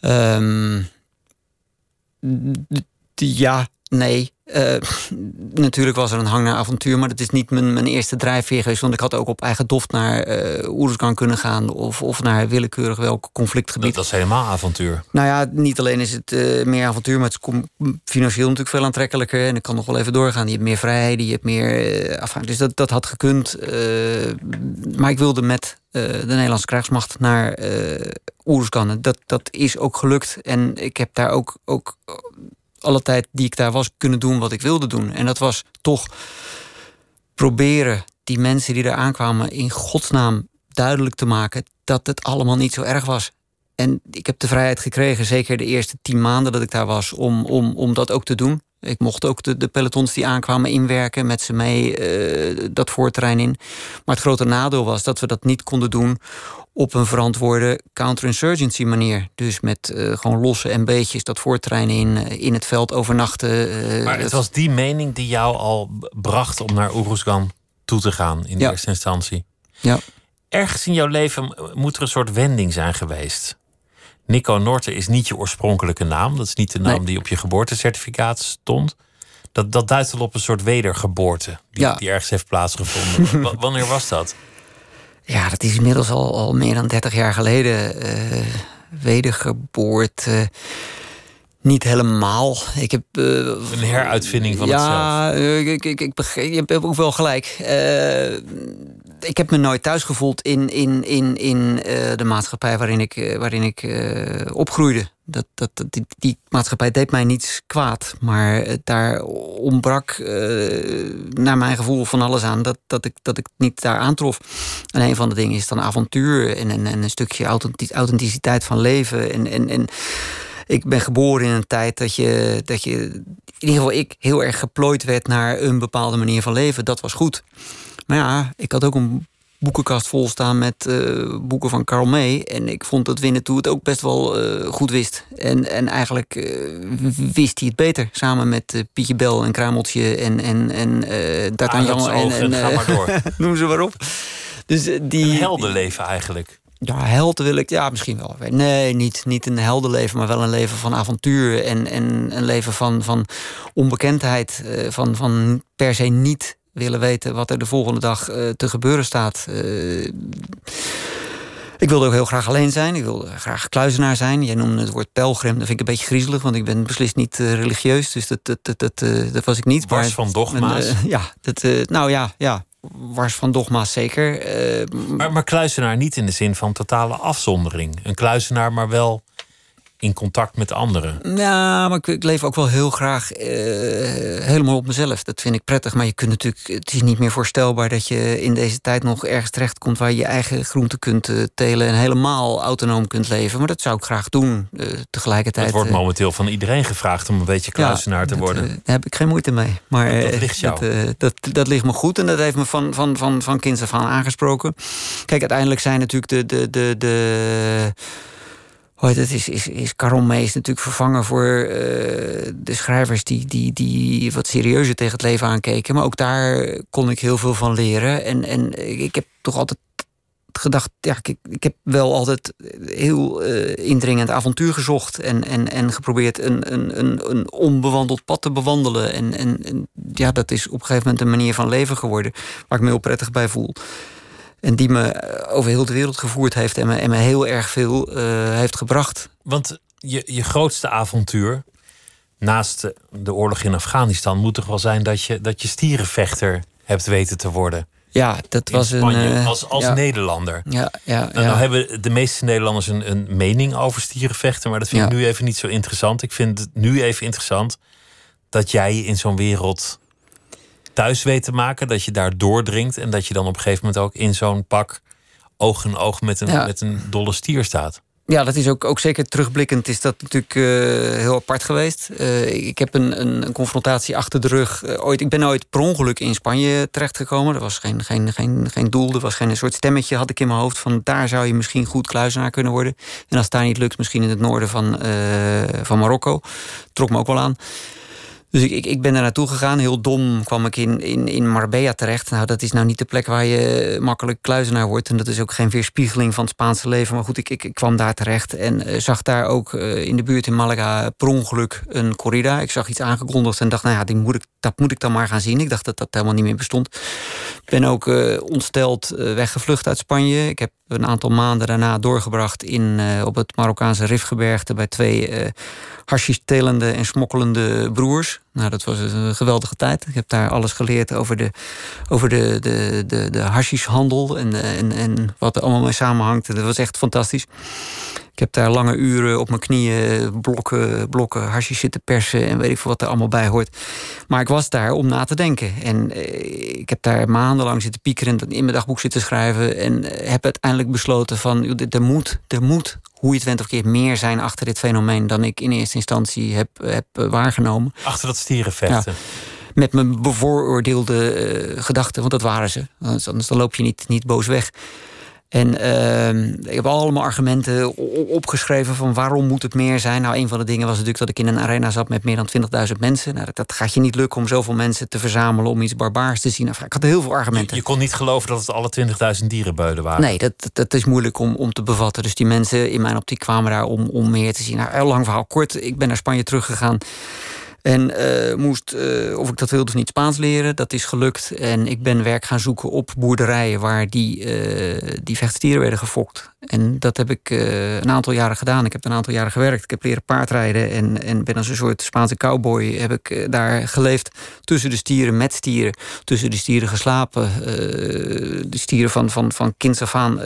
Um, ja, nee. Uh, natuurlijk was er een hang naar avontuur, maar dat is niet mijn, mijn eerste drijfveer geweest. Want ik had ook op eigen doft naar uh, kunnen gaan of, of naar willekeurig welk conflictgebied. Dat was helemaal avontuur. Nou ja, niet alleen is het uh, meer avontuur, maar het is financieel natuurlijk veel aantrekkelijker. En ik kan nog wel even doorgaan. Je hebt meer vrijheden, je hebt meer. afhankelijk. dus dat, dat had gekund. maar ik wilde met de Nederlandse krijgsmacht naar Oeruzkan. Dat, dat is ook gelukt. En ik heb daar ook, ook alle tijd die ik daar was kunnen doen wat ik wilde doen. En dat was toch proberen die mensen die daar aankwamen in godsnaam duidelijk te maken dat het allemaal niet zo erg was. En ik heb de vrijheid gekregen, zeker de eerste tien maanden dat ik daar was, om, om, om dat ook te doen. Ik mocht ook de, de pelotons die aankwamen inwerken met ze mee uh, dat voorterrein in. Maar het grote nadeel was dat we dat niet konden doen op een verantwoorde counterinsurgency manier. Dus met uh, gewoon losse en beetjes dat voortrein in, uh, in het veld overnachten. Uh, maar het was die mening die jou al bracht om naar Oeruzgan toe te gaan in ja. eerste instantie. Ja. Ergens in jouw leven moet er een soort wending zijn geweest. Nico Norte is niet je oorspronkelijke naam. Dat is niet de naam nee. die op je geboortecertificaat stond. Dat, dat duidt al op een soort wedergeboorte die, ja. die ergens heeft plaatsgevonden. wanneer was dat? Ja, dat is inmiddels al, al meer dan 30 jaar geleden. Uh, wedergeboorte. Niet helemaal. Ik heb, uh, een heruitvinding van ja, zelf. Uh, ik, ik, ik begreep, je hebt ook wel gelijk. Uh, ik heb me nooit thuis gevoeld in, in, in, in de maatschappij waarin ik, waarin ik opgroeide. Dat, dat, die, die, maatschappij deed mij niets kwaad. Maar daar ontbrak, naar mijn gevoel, van alles aan dat, dat, ik, dat ik niet daar aantrof. En een van de dingen is dan avontuur en, en, en een stukje authenticiteit van leven. En, en, en ik ben geboren in een tijd dat je, dat je, in ieder geval ik, heel erg geplooid werd naar een bepaalde manier van leven. Dat was goed. Maar ja, ik had ook een boekenkast vol staan met uh, boeken van Karl May. En ik vond dat Winnetou het ook best wel uh, goed wist. En, en eigenlijk uh, wist hij het beter. Samen met Pietje Bel en Kruimeltje en, en, en D'Artagnan. en, en, en ga maar door. noem ze maar op. Dus, die, een heldenleven eigenlijk. Ja, held wil ik, ja, misschien wel. Nee, niet, niet een heldenleven, maar wel een leven van avontuur. En, en een leven van, van onbekendheid. Van, van per se niet willen weten wat er de volgende dag uh, te gebeuren staat. Uh, ik wilde ook heel graag alleen zijn. Ik wilde graag kluizenaar zijn. Jij noemde het woord pelgrim. Dat vind ik een beetje griezelig, want ik ben beslist niet uh, religieus. Dus dat, dat, dat, dat, dat was ik niet. Wars maar, van dogma's. ja, dat, nou ja, ja, wars van dogma's zeker. maar, maar kluizenaar niet in de zin van totale afzondering. Een kluizenaar, maar wel in contact met anderen. Ja, maar ik, ik leef ook wel heel graag uh, helemaal op mezelf. Dat vind ik prettig. Maar je kunt natuurlijk, het is niet meer voorstelbaar dat je in deze tijd nog ergens terechtkomt waar je je eigen groente kunt uh, telen en helemaal autonoom kunt leven. Maar dat zou ik graag doen. Uh, tegelijkertijd. Het wordt momenteel van iedereen gevraagd om een beetje kluisenaar ja, te worden. daar heb ik geen moeite mee. Maar dat ligt jou. Dat, dat, dat, ligt me goed en dat heeft me van, van, van, van kinds af aan aangesproken. Kijk, uiteindelijk zijn natuurlijk de. de, de, de Oh, dat is, is, is Mees natuurlijk vervangen voor uh, de schrijvers die, die, die wat serieuzer tegen het leven aankeken. Maar ook daar kon ik heel veel van leren. En, en ik heb toch altijd gedacht, ja, ik, ik heb wel altijd heel uh, indringend avontuur gezocht. En, en, en geprobeerd een, een, een, een onbewandeld pad te bewandelen. En, en, en ja, dat is op een gegeven moment een manier van leven geworden waar ik me heel prettig bij voel. En die me eh, over heel de wereld gevoerd heeft en me, en me heel erg veel uh, heeft gebracht. Want je, je grootste avontuur, naast de oorlog in Afghanistan moet toch wel zijn dat je, dat je stierenvechter hebt weten te worden. Ja, dat was een. Uh, als als Nederlander. Ja, ja, nou, nou, hebben de meeste Nederlanders een, een mening over stierenvechten, maar dat vind ik nu even niet zo interessant. Ik vind het nu even interessant dat jij in zo'n wereld thuis weet te maken, dat je daar doordringt en dat je dan op een gegeven moment ook in zo'n pak oog in oog met een, met een dolle stier staat. Ja, dat is ook, ook zeker terugblikkend is dat natuurlijk uh, heel apart geweest. Uh, ik heb een, een, een, confrontatie achter de rug. Uh, ooit, ik ben ooit per ongeluk in Spanje terechtgekomen. Er was geen, geen, geen, geen doel, er was geen een soort stemmetje had ik in mijn hoofd... van daar zou je misschien goed kluizenaar kunnen worden. En als het daar niet lukt, misschien in het noorden van, van Marokko. Trok me ook wel aan. Dus ik, ik, ik ben daar naartoe gegaan. Heel dom kwam ik in, in, in Marbella terecht. Nou, dat is nou niet de plek waar je makkelijk kluizenaar wordt. En dat is ook geen weerspiegeling van het Spaanse leven. Maar goed, ik, ik, ik kwam daar terecht en uh, zag daar ook uh, in de buurt in Malaga per ongeluk een corrida. Ik zag iets aangekondigd en dacht, nou ja, die moet ik, dat moet ik dan maar gaan zien. Ik dacht dat dat helemaal niet meer bestond. Ben ook uh, ontsteld weggevlucht uit Spanje. Ik heb een aantal maanden daarna doorgebracht in, op het Marokkaanse Rifgebergte bij twee hashish-telende en smokkelende broers. Nou, dat was een geweldige tijd. Ik heb daar alles geleerd over de, over de, de, de, de hashishhandel en, en, en wat er allemaal mee samenhangt. Dat was echt fantastisch. Ik heb daar lange uren op mijn knieën blokken, blokken hashish zitten persen en weet ik veel wat er allemaal bij hoort. Maar ik was daar om na te denken. En eh, ik heb daar maandenlang zitten piekeren en in mijn dagboek zitten schrijven. En heb uiteindelijk besloten van er moet, er moet hoe je het went of keert, meer zijn achter dit fenomeen dan ik in eerste instantie heb, heb eh, waargenomen. Achter dat stierenvechten. met mijn bevooroordeelde uh, gedachten, want dat waren ze. Anders, anders dan loop je niet, niet boos weg. En uh, ik heb allemaal argumenten opgeschreven van waarom moet het meer zijn. Nou, een van de dingen was natuurlijk dat ik in een arena zat met meer dan 20.000 mensen. Nou, dat, gaat je niet lukken om zoveel mensen te verzamelen om iets barbaars te zien. Ik had heel veel argumenten. Je, kon niet geloven dat het alle 20.000 dierenbeuden waren. Nee, dat, dat is moeilijk om, om te bevatten. Dus die mensen in mijn optiek kwamen daar om, om meer te zien. Nou, heel lang verhaal kort. Ik ben naar Spanje teruggegaan. En uh, moest, uh, of ik dat wilde of niet, Spaans leren. Dat is gelukt. En ik ben werk gaan zoeken op boerderijen waar die, uh, die vechtstieren werden gefokt. En dat heb ik een aantal jaren gedaan. Ik heb een aantal jaren gewerkt. Ik heb leren paardrijden en, en ben als een soort Spaanse cowboy. Heb ik daar geleefd tussen de stieren, met stieren. Tussen de stieren geslapen. de stieren van, van, van kinds af aan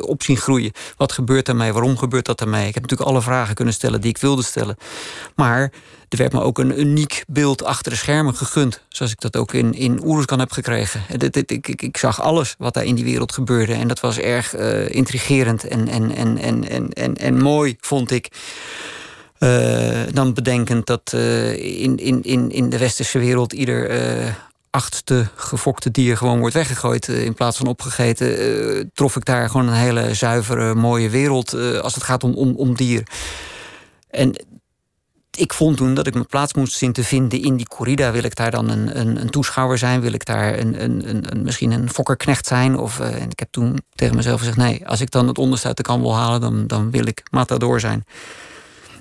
op zien groeien. Wat gebeurt daarmee? Waarom gebeurt dat daarmee? Ik heb natuurlijk alle vragen kunnen stellen die ik wilde stellen. Maar er werd me ook een uniek beeld achter de schermen gegund. Zoals ik dat ook in, in Oeruzkan heb gekregen. Ik, zag alles wat daar in die wereld gebeurde. En dat was erg uh, intrigerend en, en, en, en, en, en, en mooi, vond ik. Uh, dan bedenkend dat uh, in, in, in, in de westerse wereld ieder achtste gefokte dier gewoon wordt weggegooid in plaats van opgegeten, trof ik daar gewoon een hele zuivere, mooie wereld als het gaat om, om, om dier. En ik vond toen dat ik mijn plaats moest zien te vinden in die corrida. Wil ik daar dan een, een, een toeschouwer zijn? Wil ik daar een, een, een misschien een fokkerknecht zijn? Of, uh, en ik heb toen tegen mezelf gezegd: nee, als ik dan het onderste uit de kan wil halen, dan, dan wil ik matador zijn.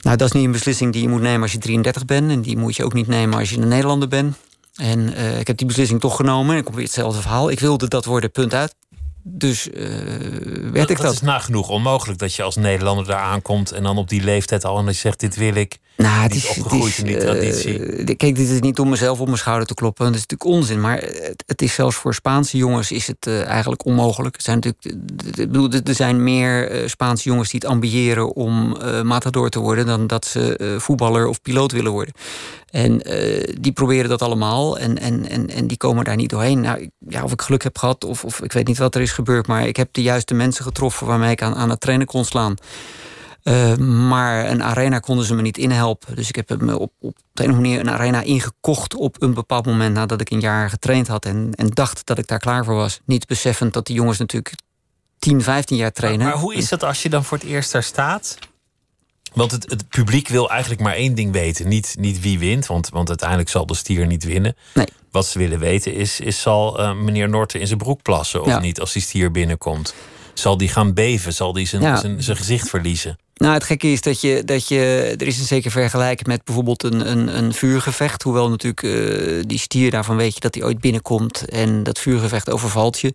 Nou, dat is niet een beslissing die je moet nemen als je 33 bent. En die moet je ook niet nemen als je een Nederlander bent. En uh, ik heb die beslissing toch genomen. En ik kom weer hetzelfde verhaal. Ik wilde dat worden, punt uit. Dus uh, werd ik dat. Het is nagenoeg onmogelijk dat je als Nederlander daar aankomt... en dan op die leeftijd al en dat je zegt, dit wil ik. Nou, het is, opgegroeid het is, in die traditie. Uh, kijk, dit is niet om mezelf op mijn schouder te kloppen. Dat is natuurlijk onzin. Maar het, het is zelfs voor Spaanse jongens is het uh, eigenlijk onmogelijk. Er zijn, natuurlijk, ik bedoel, er zijn meer uh, Spaanse jongens die het ambiëren om matador te worden... dan dat ze voetballer of piloot willen worden. En die proberen dat allemaal en, en, en, en die komen daar niet doorheen. Nou, ja, of ik geluk heb gehad of, of ik weet niet wat er is gebeurd... maar ik heb de juiste mensen getroffen waarmee ik aan, aan het trainen kon slaan... Uh, maar een arena konden ze me niet inhelpen. Dus ik heb me op, op de een manier een arena ingekocht op een bepaald moment nadat ik een jaar getraind had en, en dacht dat ik daar klaar voor was. Niet beseffend dat die jongens natuurlijk 10, 15 jaar trainen. Maar, maar hoe is dat als je dan voor het eerst daar staat? Want het, het, publiek wil eigenlijk maar één ding weten. Niet, niet wie wint, want, want uiteindelijk zal de stier niet winnen. Nee. Wat ze willen weten is, is zal uh, meneer Norten in zijn broek plassen of niet als die stier binnenkomt? Zal die gaan beven? Zal die zijn, ja. zijn, zijn gezicht verliezen? Nou, het gekke is dat je, dat je. Er is een zeker vergelijking met bijvoorbeeld een, een, een vuurgevecht. Hoewel natuurlijk uh, die stier daarvan weet je dat hij ooit binnenkomt. En dat vuurgevecht overvalt je.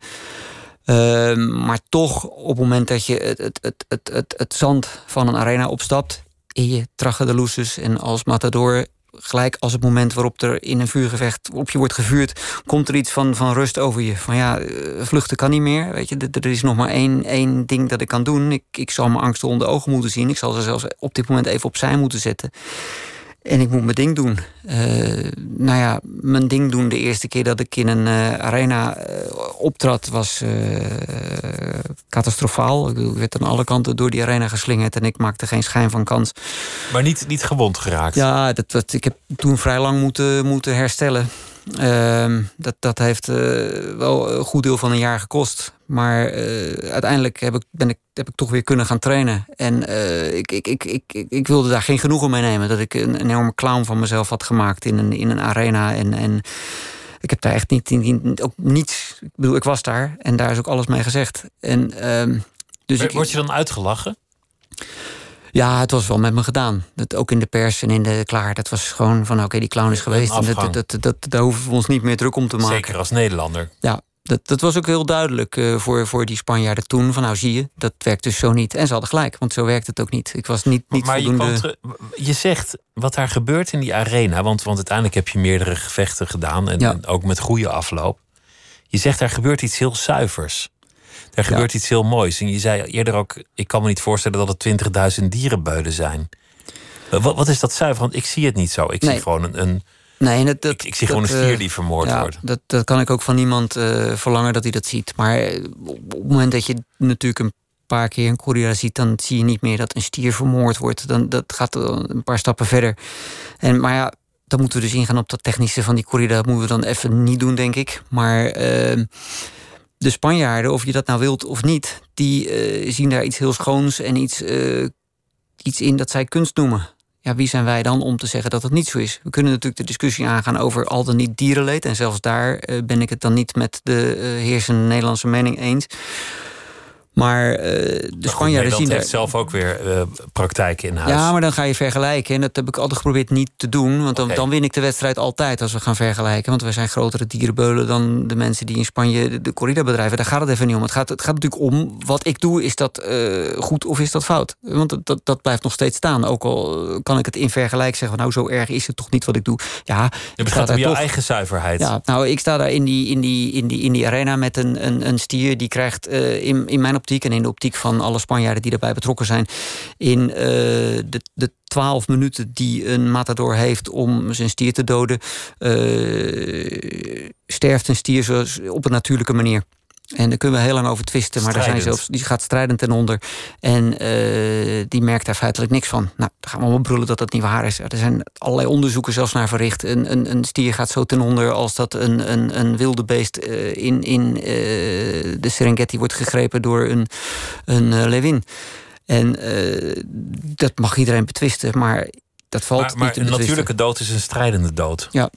Uh, maar toch, op het moment dat je het, het, het, het, het, het zand van een arena opstapt. in je trache de loeses en als matador gelijk als het moment waarop er in een vuurgevecht op je wordt gevuurd, komt er iets van, van rust over je. Van ja, eh, vluchten kan niet meer. Weet je, er is nog maar één, één ding dat ik kan doen. Ik, ik zal mijn angsten onder ogen moeten zien. Ik zal ze zelfs op dit moment even opzij moeten zetten. En ik moet mijn ding doen. Uh, nou ja, mijn ding doen de eerste keer dat ik in een uh, arena uh, optrad was catastrofaal. Ik werd aan alle kanten door die arena geslingerd en ik maakte geen schijn van kans. Maar niet, niet gewond geraakt? Ja, dat, dat, ik heb toen vrij lang moeten, moeten herstellen. Ehm, dat, dat heeft wel een goed deel van een jaar gekost. Maar uh, uiteindelijk heb ik, ben ik, heb ik toch weer kunnen gaan trainen. En uh, ik, ik, ik, ik, ik wilde daar geen genoegen mee nemen. Dat ik een, enorme clown van mezelf had gemaakt in een, in een arena. En, en ik heb daar echt niet, niet, ook niets. Ik bedoel, ik was daar en daar is ook alles mee gezegd. En, uh, dus Word je dan uitgelachen? Ja, het was wel met me gedaan. Dat, ook in de pers en in de klaar. Dat was gewoon van oké, die clown is geweest. En dat, dat, dat, daar hoeven we ons niet meer druk om te maken. Zeker als Nederlander. Ja, dat, dat was ook heel duidelijk uh, voor, voor die Spanjaarden toen. Van nou zie je, dat werkt dus zo niet. En ze hadden gelijk, want zo werkt het ook niet. Ik was niet, niet maar voldoende... je, je zegt wat daar gebeurt in die arena. Want, want uiteindelijk heb je meerdere gevechten gedaan. En, Ja. en ook met goede afloop. Je zegt daar gebeurt iets heel zuivers. Daar gebeurt iets heel moois. En je zei eerder ook, ik kan me niet voorstellen dat het 20.000 dierenbeulen zijn. Wat, wat is dat zuiver? Want ik zie het niet zo. Ik Nee. zie gewoon een... een Nee, dat, dat, ik, ik zie dat, gewoon een stier eh, die vermoord ja, wordt. Dat, dat kan ik ook van niemand eh, verlangen dat hij dat ziet. Maar eh, op het moment dat je natuurlijk een paar keer een corrida ziet... dan zie je niet meer dat een stier vermoord wordt. Dan, dat gaat een paar stappen verder. En, maar ja, dan moeten we dus ingaan op dat technische van die corrida. Dat moeten we dan even niet doen, denk ik. Maar eh, de Spanjaarden, of je dat nou wilt of niet... die eh, zien daar iets heel schoons en iets, eh, iets in dat zij kunst noemen. Ja, wie zijn wij dan om te zeggen dat het niet zo is? We kunnen natuurlijk de discussie aangaan over al dan niet dierenleed. En zelfs daar eh, ben ik het dan niet met de heersende Nederlandse mening eens. Maar eh, de Maar Spanjaarden zien heeft zelf ook weer eh, praktijken in huis. Ja, maar dan ga je vergelijken. En dat heb ik altijd geprobeerd niet te doen. Want dan, dan win ik de wedstrijd altijd als we gaan vergelijken. Want we zijn grotere dierenbeulen dan de mensen die in Spanje de, de corrida bedrijven. Daar gaat het even niet om. Het gaat, het gaat natuurlijk om wat ik doe. Is dat eh, goed of is dat fout? Want dat, dat, dat blijft nog steeds staan. Ook al kan ik het in vergelijk zeggen. van, Nou, zo erg is het toch niet wat ik doe. Ja, Je ik sta gaat om daar jouw toch- eigen zuiverheid. ja, nou, ik sta daar in die, in die, in die, in die arena met een, een, een stier. Die krijgt in, in mijn optiek en in de optiek van alle Spanjaarden die daarbij betrokken zijn. in eh, de, de twaalf minuten die een matador heeft om zijn stier te doden. eh, sterft een stier op een natuurlijke manier. En daar kunnen we heel lang over twisten, maar daar zijn zelfs, die gaat strijdend ten onder. En eh, die merkt daar feitelijk niks van. Nou, dan gaan we allemaal brullen dat dat niet waar is. Er zijn allerlei onderzoeken zelfs naar verricht. Een, een, een stier gaat zo ten onder als dat een, een, een wilde beest eh, in, in eh, de Serengeti wordt gegrepen door een, een leeuwin. En dat mag iedereen betwisten, maar dat valt maar niet maar te een betwisten. natuurlijke dood is een strijdende dood. Ja.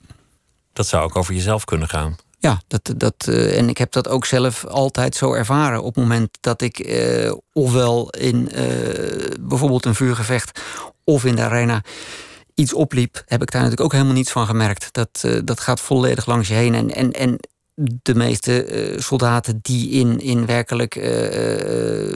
Dat zou ook over jezelf kunnen gaan. Ja, dat, dat, eh, en ik heb dat ook zelf altijd zo ervaren. Op het moment dat ik eh, ofwel in eh, bijvoorbeeld een vuurgevecht of in de arena iets opliep, heb ik daar natuurlijk ook helemaal niets van gemerkt. Dat, dat gaat volledig langs je heen. En, en, en de meeste soldaten die in, in werkelijk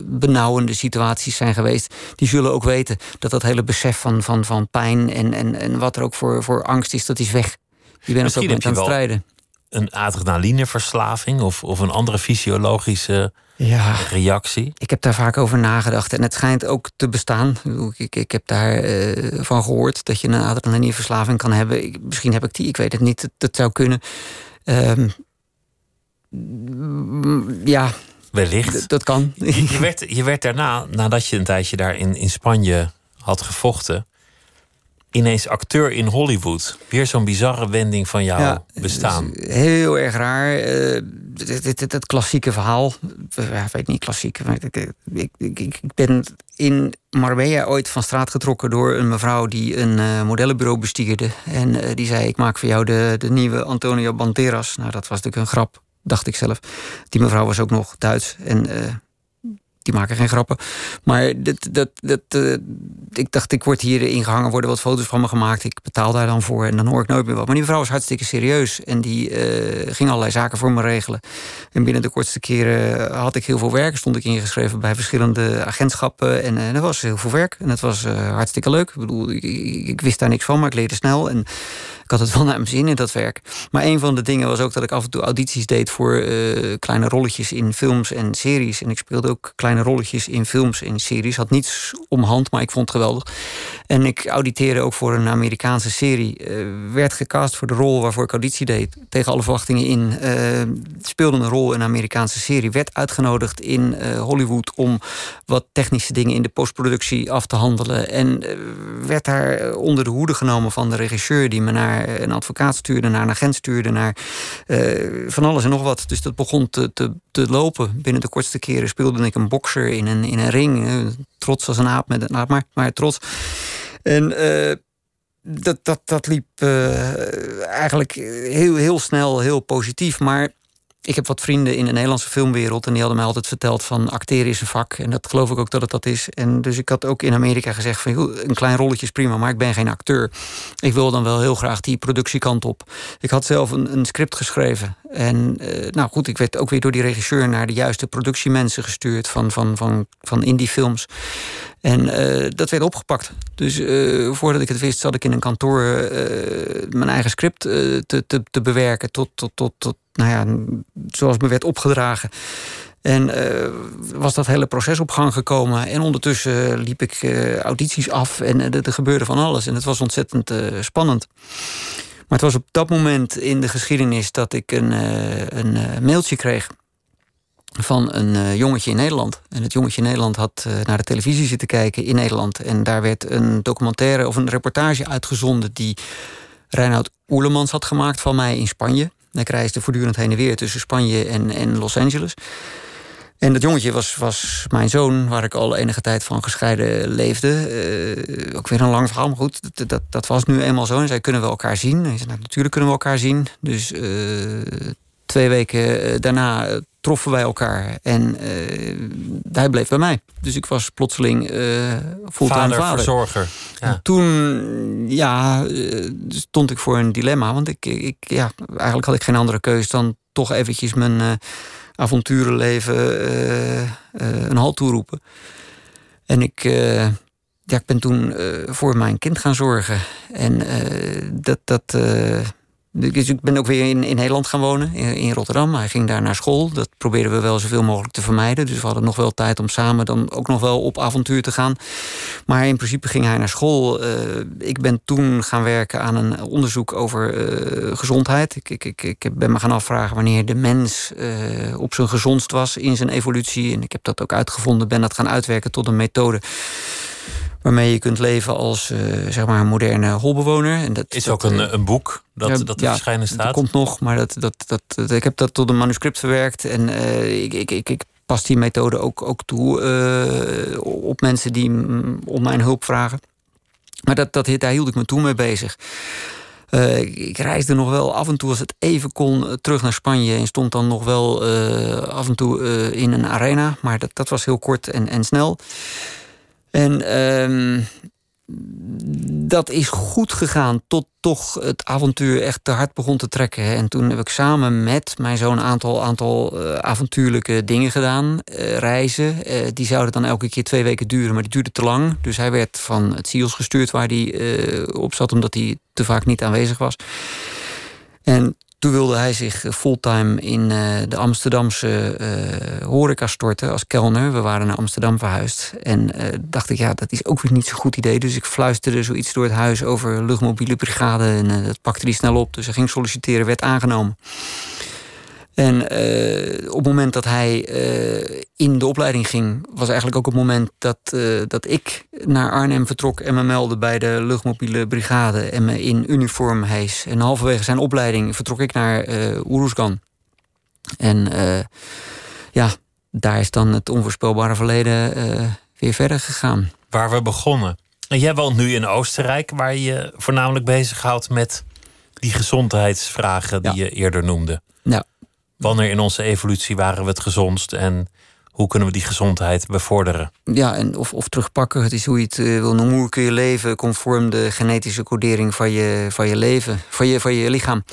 benauwende situaties zijn geweest, die zullen ook weten dat dat hele besef van, van, van pijn en, en, en wat er ook voor, voor angst is, dat is weg. Je bent op dat moment aan het strijden. Een adrenalineverslaving of, of een andere fysiologische Ja. reactie. Ik heb daar vaak over nagedacht en het schijnt ook te bestaan. Ik Ik, heb daar eh, van gehoord dat je een adrenalineverslaving kan hebben. Ik- misschien heb ik die, ik weet het niet. Dat, dat zou kunnen. Ehm, mm, ja, Wellicht. dat kan. Je, je werd, je werd daarna, nadat je een tijdje daar in, in Spanje had gevochten, ineens acteur in Hollywood. Weer zo'n bizarre wending van jouw Ja, bestaan. Heel erg raar. Eh, dit, dit, dit- het klassieke verhaal. Ja, ik weet niet klassiek. maar Ik, ik, ik, ik, ik ben in Marbella ooit van straat getrokken door een mevrouw die een eh, modellenbureau bestierde. En eh, die zei: Ik maak voor jou de, de nieuwe Antonio Banderas. Nou, dat was natuurlijk een grap, dacht ik zelf. Die mevrouw was ook nog Duits. En eh, die maken geen grappen. Maar dat, dat, dat, uh, ik dacht, ik word hier ingehangen, worden wat foto's van me gemaakt. Ik betaal daar dan voor en dan hoor ik nooit meer wat. Maar die vrouw was hartstikke serieus. En die uh, ging allerlei zaken voor me regelen. En binnen de kortste keren had ik heel veel werk. Stond ik ingeschreven bij verschillende agentschappen. En uh, dat was heel veel werk. En dat was hartstikke leuk. Ik bedoel, ik, ik, wist daar niks van, maar ik leerde snel. En ik had het wel naar mijn zin in dat werk. Maar een van de dingen was ook dat ik af en toe audities deed voor kleine rolletjes in films en series. En ik speelde ook kleine rolletjes in films en series. Had niets om hand, maar ik vond het geweldig. En ik auditeerde ook voor een Amerikaanse serie. Uh, werd gecast voor de rol waarvoor ik auditie deed. Tegen alle verwachtingen in. Uh, speelde een rol in een Amerikaanse serie. Werd uitgenodigd in Hollywood om wat technische dingen in de postproductie af te handelen. En werd daar onder de hoede genomen van de regisseur die me naar een advocaat stuurde, naar een agent stuurde, naar van alles en nog wat. Dus dat begon te, te, te lopen. Binnen de kortste keren speelde ik een bokser in een, in een ring. Trots als een aap met een aap, maar, maar trots. En uh, dat, dat, dat liep eigenlijk heel, heel snel, heel positief. Maar ik heb wat vrienden in de Nederlandse filmwereld en die hadden mij altijd verteld van acteren is een vak. En dat geloof ik ook dat het dat is. En dus ik had ook in Amerika gezegd van een klein rolletje is prima, maar ik ben geen acteur. Ik wil dan wel heel graag die productiekant op. Ik had zelf een, een script geschreven. En uh, nou goed, ik werd ook weer door die regisseur naar de juiste productiemensen gestuurd van, van, van, van indie films. En uh, dat werd opgepakt. Dus uh, voordat ik het wist, zat ik in een kantoor mijn eigen script te, te, te bewerken tot, tot, tot, tot nou ja, zoals me werd opgedragen. En was dat hele proces op gang gekomen. En ondertussen liep ik audities af en er gebeurde van alles. En het was ontzettend spannend. Maar het was op dat moment in de geschiedenis dat ik een, een mailtje kreeg van een jongetje in Nederland. En het jongetje in Nederland had naar de televisie zitten kijken in Nederland. En daar werd een documentaire of een reportage uitgezonden die Reinhard Oerlemans had gemaakt van mij in Spanje. Ik reisde voortdurend heen en weer tussen Spanje en, en Los Angeles. En dat jongetje was, was mijn zoon, waar ik al enige tijd van gescheiden leefde. Uh, ook weer een lang verhaal, maar goed, dat, dat, dat, was nu eenmaal zo. En zij kunnen we elkaar zien. En zei, nou, natuurlijk kunnen we elkaar zien. Dus uh, twee weken eh, daarna troffen wij elkaar. En hij bleef bij mij. Dus ik was plotseling fulltime vader. vader. verzorger. Ja. Toen ja, stond ik voor een dilemma. Want ik, ik, ja, eigenlijk had ik geen andere keus dan toch eventjes mijn avonturenleven uh, uh, een halt toeroepen. En ik, uh, ja, ik ben toen voor mijn kind gaan zorgen. En dat, dat, dus ik ben ook weer in, in Nederland gaan wonen, in, Rotterdam. Hij ging daar naar school. Dat probeerden we wel zoveel mogelijk te vermijden. Dus we hadden nog wel tijd om samen dan ook nog wel op avontuur te gaan. Maar in principe ging hij naar school. Uh, ik ben toen gaan werken aan een onderzoek over uh, gezondheid. Ik, ik, ik, ik ben me gaan afvragen wanneer de mens uh, op zijn gezondst was in zijn evolutie. En ik heb dat ook uitgevonden, ben dat gaan uitwerken tot een methode waarmee je kunt leven als uh, zeg maar een moderne holbewoner. En dat is ook een, een boek dat, ja, dat er verschijnen staat. Dat komt nog, maar dat, dat, dat, ik heb dat tot een manuscript verwerkt. En uh, ik, ik, ik, ik, pas die methode ook, ook toe uh, op mensen die om mijn hulp vragen. Maar dat, dat, daar hield ik me toen mee bezig. Uh, ik reisde nog wel af en toe, als het even kon, terug naar Spanje. En stond dan nog wel uh, af en toe uh, in een arena. Maar dat, dat was heel kort en, en snel. En um, dat is goed gegaan tot toch het avontuur echt te hard begon te trekken. En toen heb ik samen met mijn zoon een aantal, aantal uh, avontuurlijke dingen gedaan. Uh, reizen. Uh, die zouden dan elke keer twee weken duren, maar die duurden te lang. Dus hij werd van het SIOS gestuurd waar hij op zat, omdat hij te vaak niet aanwezig was. En toen wilde hij zich eh, fulltime in uh, de Amsterdamse uh, horeca storten als kelner. We waren naar Amsterdam verhuisd. En dacht ik, ja, dat is ook weer niet zo'n goed idee. Dus ik fluisterde zoiets door het huis over luchtmobiele brigade. En dat pakte hij snel op. Dus hij ging solliciteren, werd aangenomen. En uh, op het moment dat hij uh, in de opleiding ging, was eigenlijk ook het moment dat, uh, dat ik naar Arnhem vertrok en me meldde bij de luchtmobiele brigade en me in uniform hees. En halverwege zijn opleiding vertrok ik naar uh. En ja, daar is dan het onvoorspelbare verleden weer verder gegaan. Waar we begonnen. En jij woont nu in Oostenrijk, waar je voornamelijk bezighoudt met die gezondheidsvragen die ja. je eerder noemde. Ja. Wanneer in onze evolutie waren we het gezondst en Hoe kunnen we die gezondheid bevorderen? Ja, en of, of terugpakken. Het is hoe je het uh, wil noemen. Hoe kun je leven conform de genetische codering van je, van je leven, van je, van je lichaam.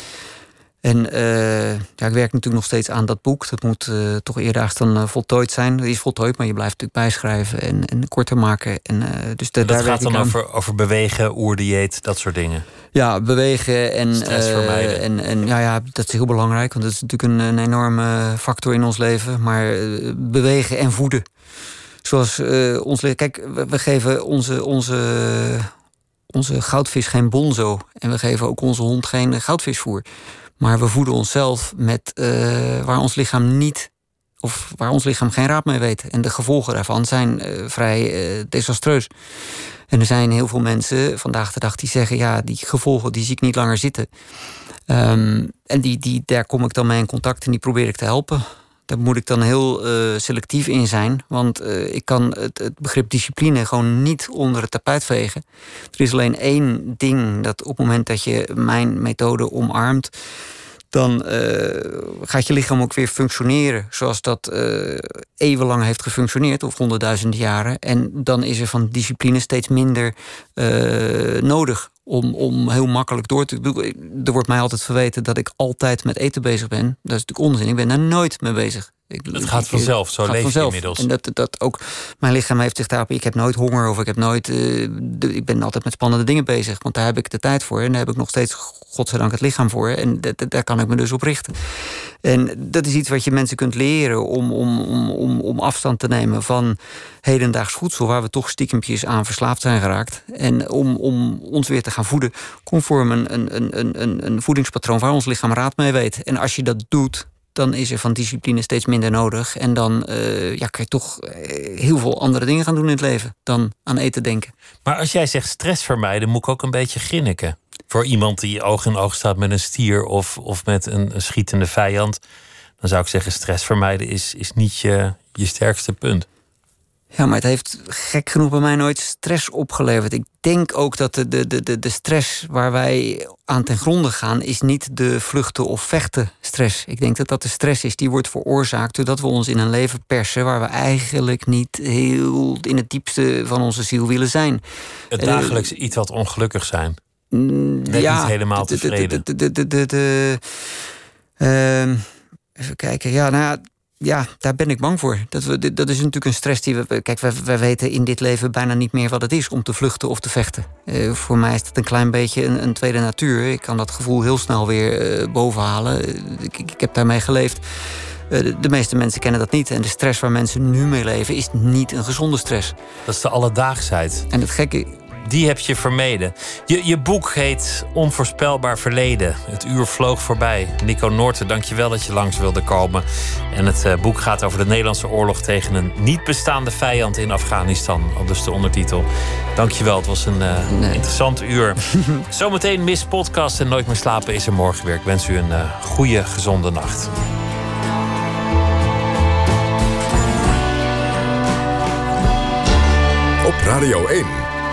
En uh, ja, ik werk natuurlijk nog steeds aan dat boek. Dat moet uh, toch eerdaags dan uh, voltooid zijn. Het is voltooid, maar je blijft natuurlijk bijschrijven en, en korter maken. En, dus de, dat daar gaat dan over, over bewegen, oerdieet, dat soort dingen? Ja, bewegen en... Stress vermijden. en, en ja, ja, dat is heel belangrijk, want dat is natuurlijk een, een enorme factor in ons leven. Maar bewegen en voeden. Zoals ons... Kijk, we, we geven onze... onze onze goudvis geen bonzo. En we geven ook onze hond geen goudvisvoer. Maar we voeden onszelf met uh, waar ons lichaam niet of waar ons lichaam geen raad mee weet. En de gevolgen daarvan zijn uh, vrij uh, desastreus. En er zijn heel veel mensen vandaag de dag die zeggen: ja, die gevolgen die zie ik niet langer zitten. Um, en die, die, daar kom ik dan mee in contact en die probeer ik te helpen. Daar moet ik dan heel uh, selectief in zijn. Want uh, ik kan het, het, begrip discipline gewoon niet onder het tapijt vegen. Er is alleen één ding dat op het moment dat je mijn methode omarmt dan uh, gaat je lichaam ook weer functioneren zoals dat eeuwenlang heeft gefunctioneerd, of honderdduizenden jaren. En dan is er van discipline steeds minder nodig om, om heel makkelijk door te. Er wordt mij altijd verweten dat ik altijd met eten bezig ben. Dat is natuurlijk onzin. Ik ben daar nooit mee bezig. Ik, het gaat vanzelf, zo leef je inmiddels. En dat, dat ook, mijn lichaam heeft zich daarop... Ik heb nooit honger of ik heb nooit... Uh, ik ben altijd met spannende dingen bezig. Want daar heb ik de tijd voor. En daar heb ik nog steeds, godzijdank, het lichaam voor. En daar kan ik me dus op richten. En dat is iets wat je mensen kunt leren... om, om, om, om, om afstand te nemen van hedendaags voedsel... waar we toch stiekempjes aan verslaafd zijn geraakt. En om, om ons weer te gaan voeden... conform een, een, een, een, een voedingspatroon waar ons lichaam raad mee weet. En als je dat doet dan is er van discipline steeds minder nodig. En dan uh, ja, kan je toch eh, heel veel andere dingen gaan doen in het leven dan aan eten denken. Maar als jij zegt stress vermijden, moet ik ook een beetje grinniken. Voor iemand die oog in oog staat met een stier of, of met een, een schietende vijand, dan zou ik zeggen: stress vermijden is, is niet je, je sterkste punt. Ja, maar het heeft gek genoeg bij mij nooit stress opgeleverd. Ik denk ook dat de, de, de, de stress waar wij aan ten gronde gaan, is niet de vluchten of vechten stress. Ik denk dat dat de stress is die wordt veroorzaakt doordat we ons in een leven persen waar we eigenlijk niet heel in het diepste van onze ziel willen zijn. Het dagelijks uh, iets wat ongelukkig zijn. Net ja, niet helemaal tevreden. De, de, de, de, de, uh, even kijken. Ja, nou ja, ja, daar ben ik bang voor. Dat, we, dat is natuurlijk een stress die we. Kijk, wij, weten in dit leven bijna niet meer wat het is om te vluchten of te vechten. Uh, voor mij is dat een klein beetje een, een, tweede natuur. Ik kan dat gevoel heel snel weer uh, bovenhalen. Ik, ik, ik, heb daarmee geleefd. Uh, de, de, meeste mensen kennen dat niet. En de stress waar mensen nu mee leven is niet een gezonde stress. Dat is de alledaagsheid. En het gekke die heb je vermeden. Je, je boek heet Onvoorspelbaar Verleden. Het uur vloog voorbij. Nico Noorten, dankjewel dat je langs wilde komen. En het uh, boek gaat over de Nederlandse oorlog tegen een niet bestaande vijand in Afghanistan. Al dus de ondertitel. Dankjewel, het was een uh, nee. interessant uur. Zometeen Miss Podcast en Nooit meer slapen is er morgen weer. Ik wens u een uh, goede, gezonde nacht. Op Radio 1.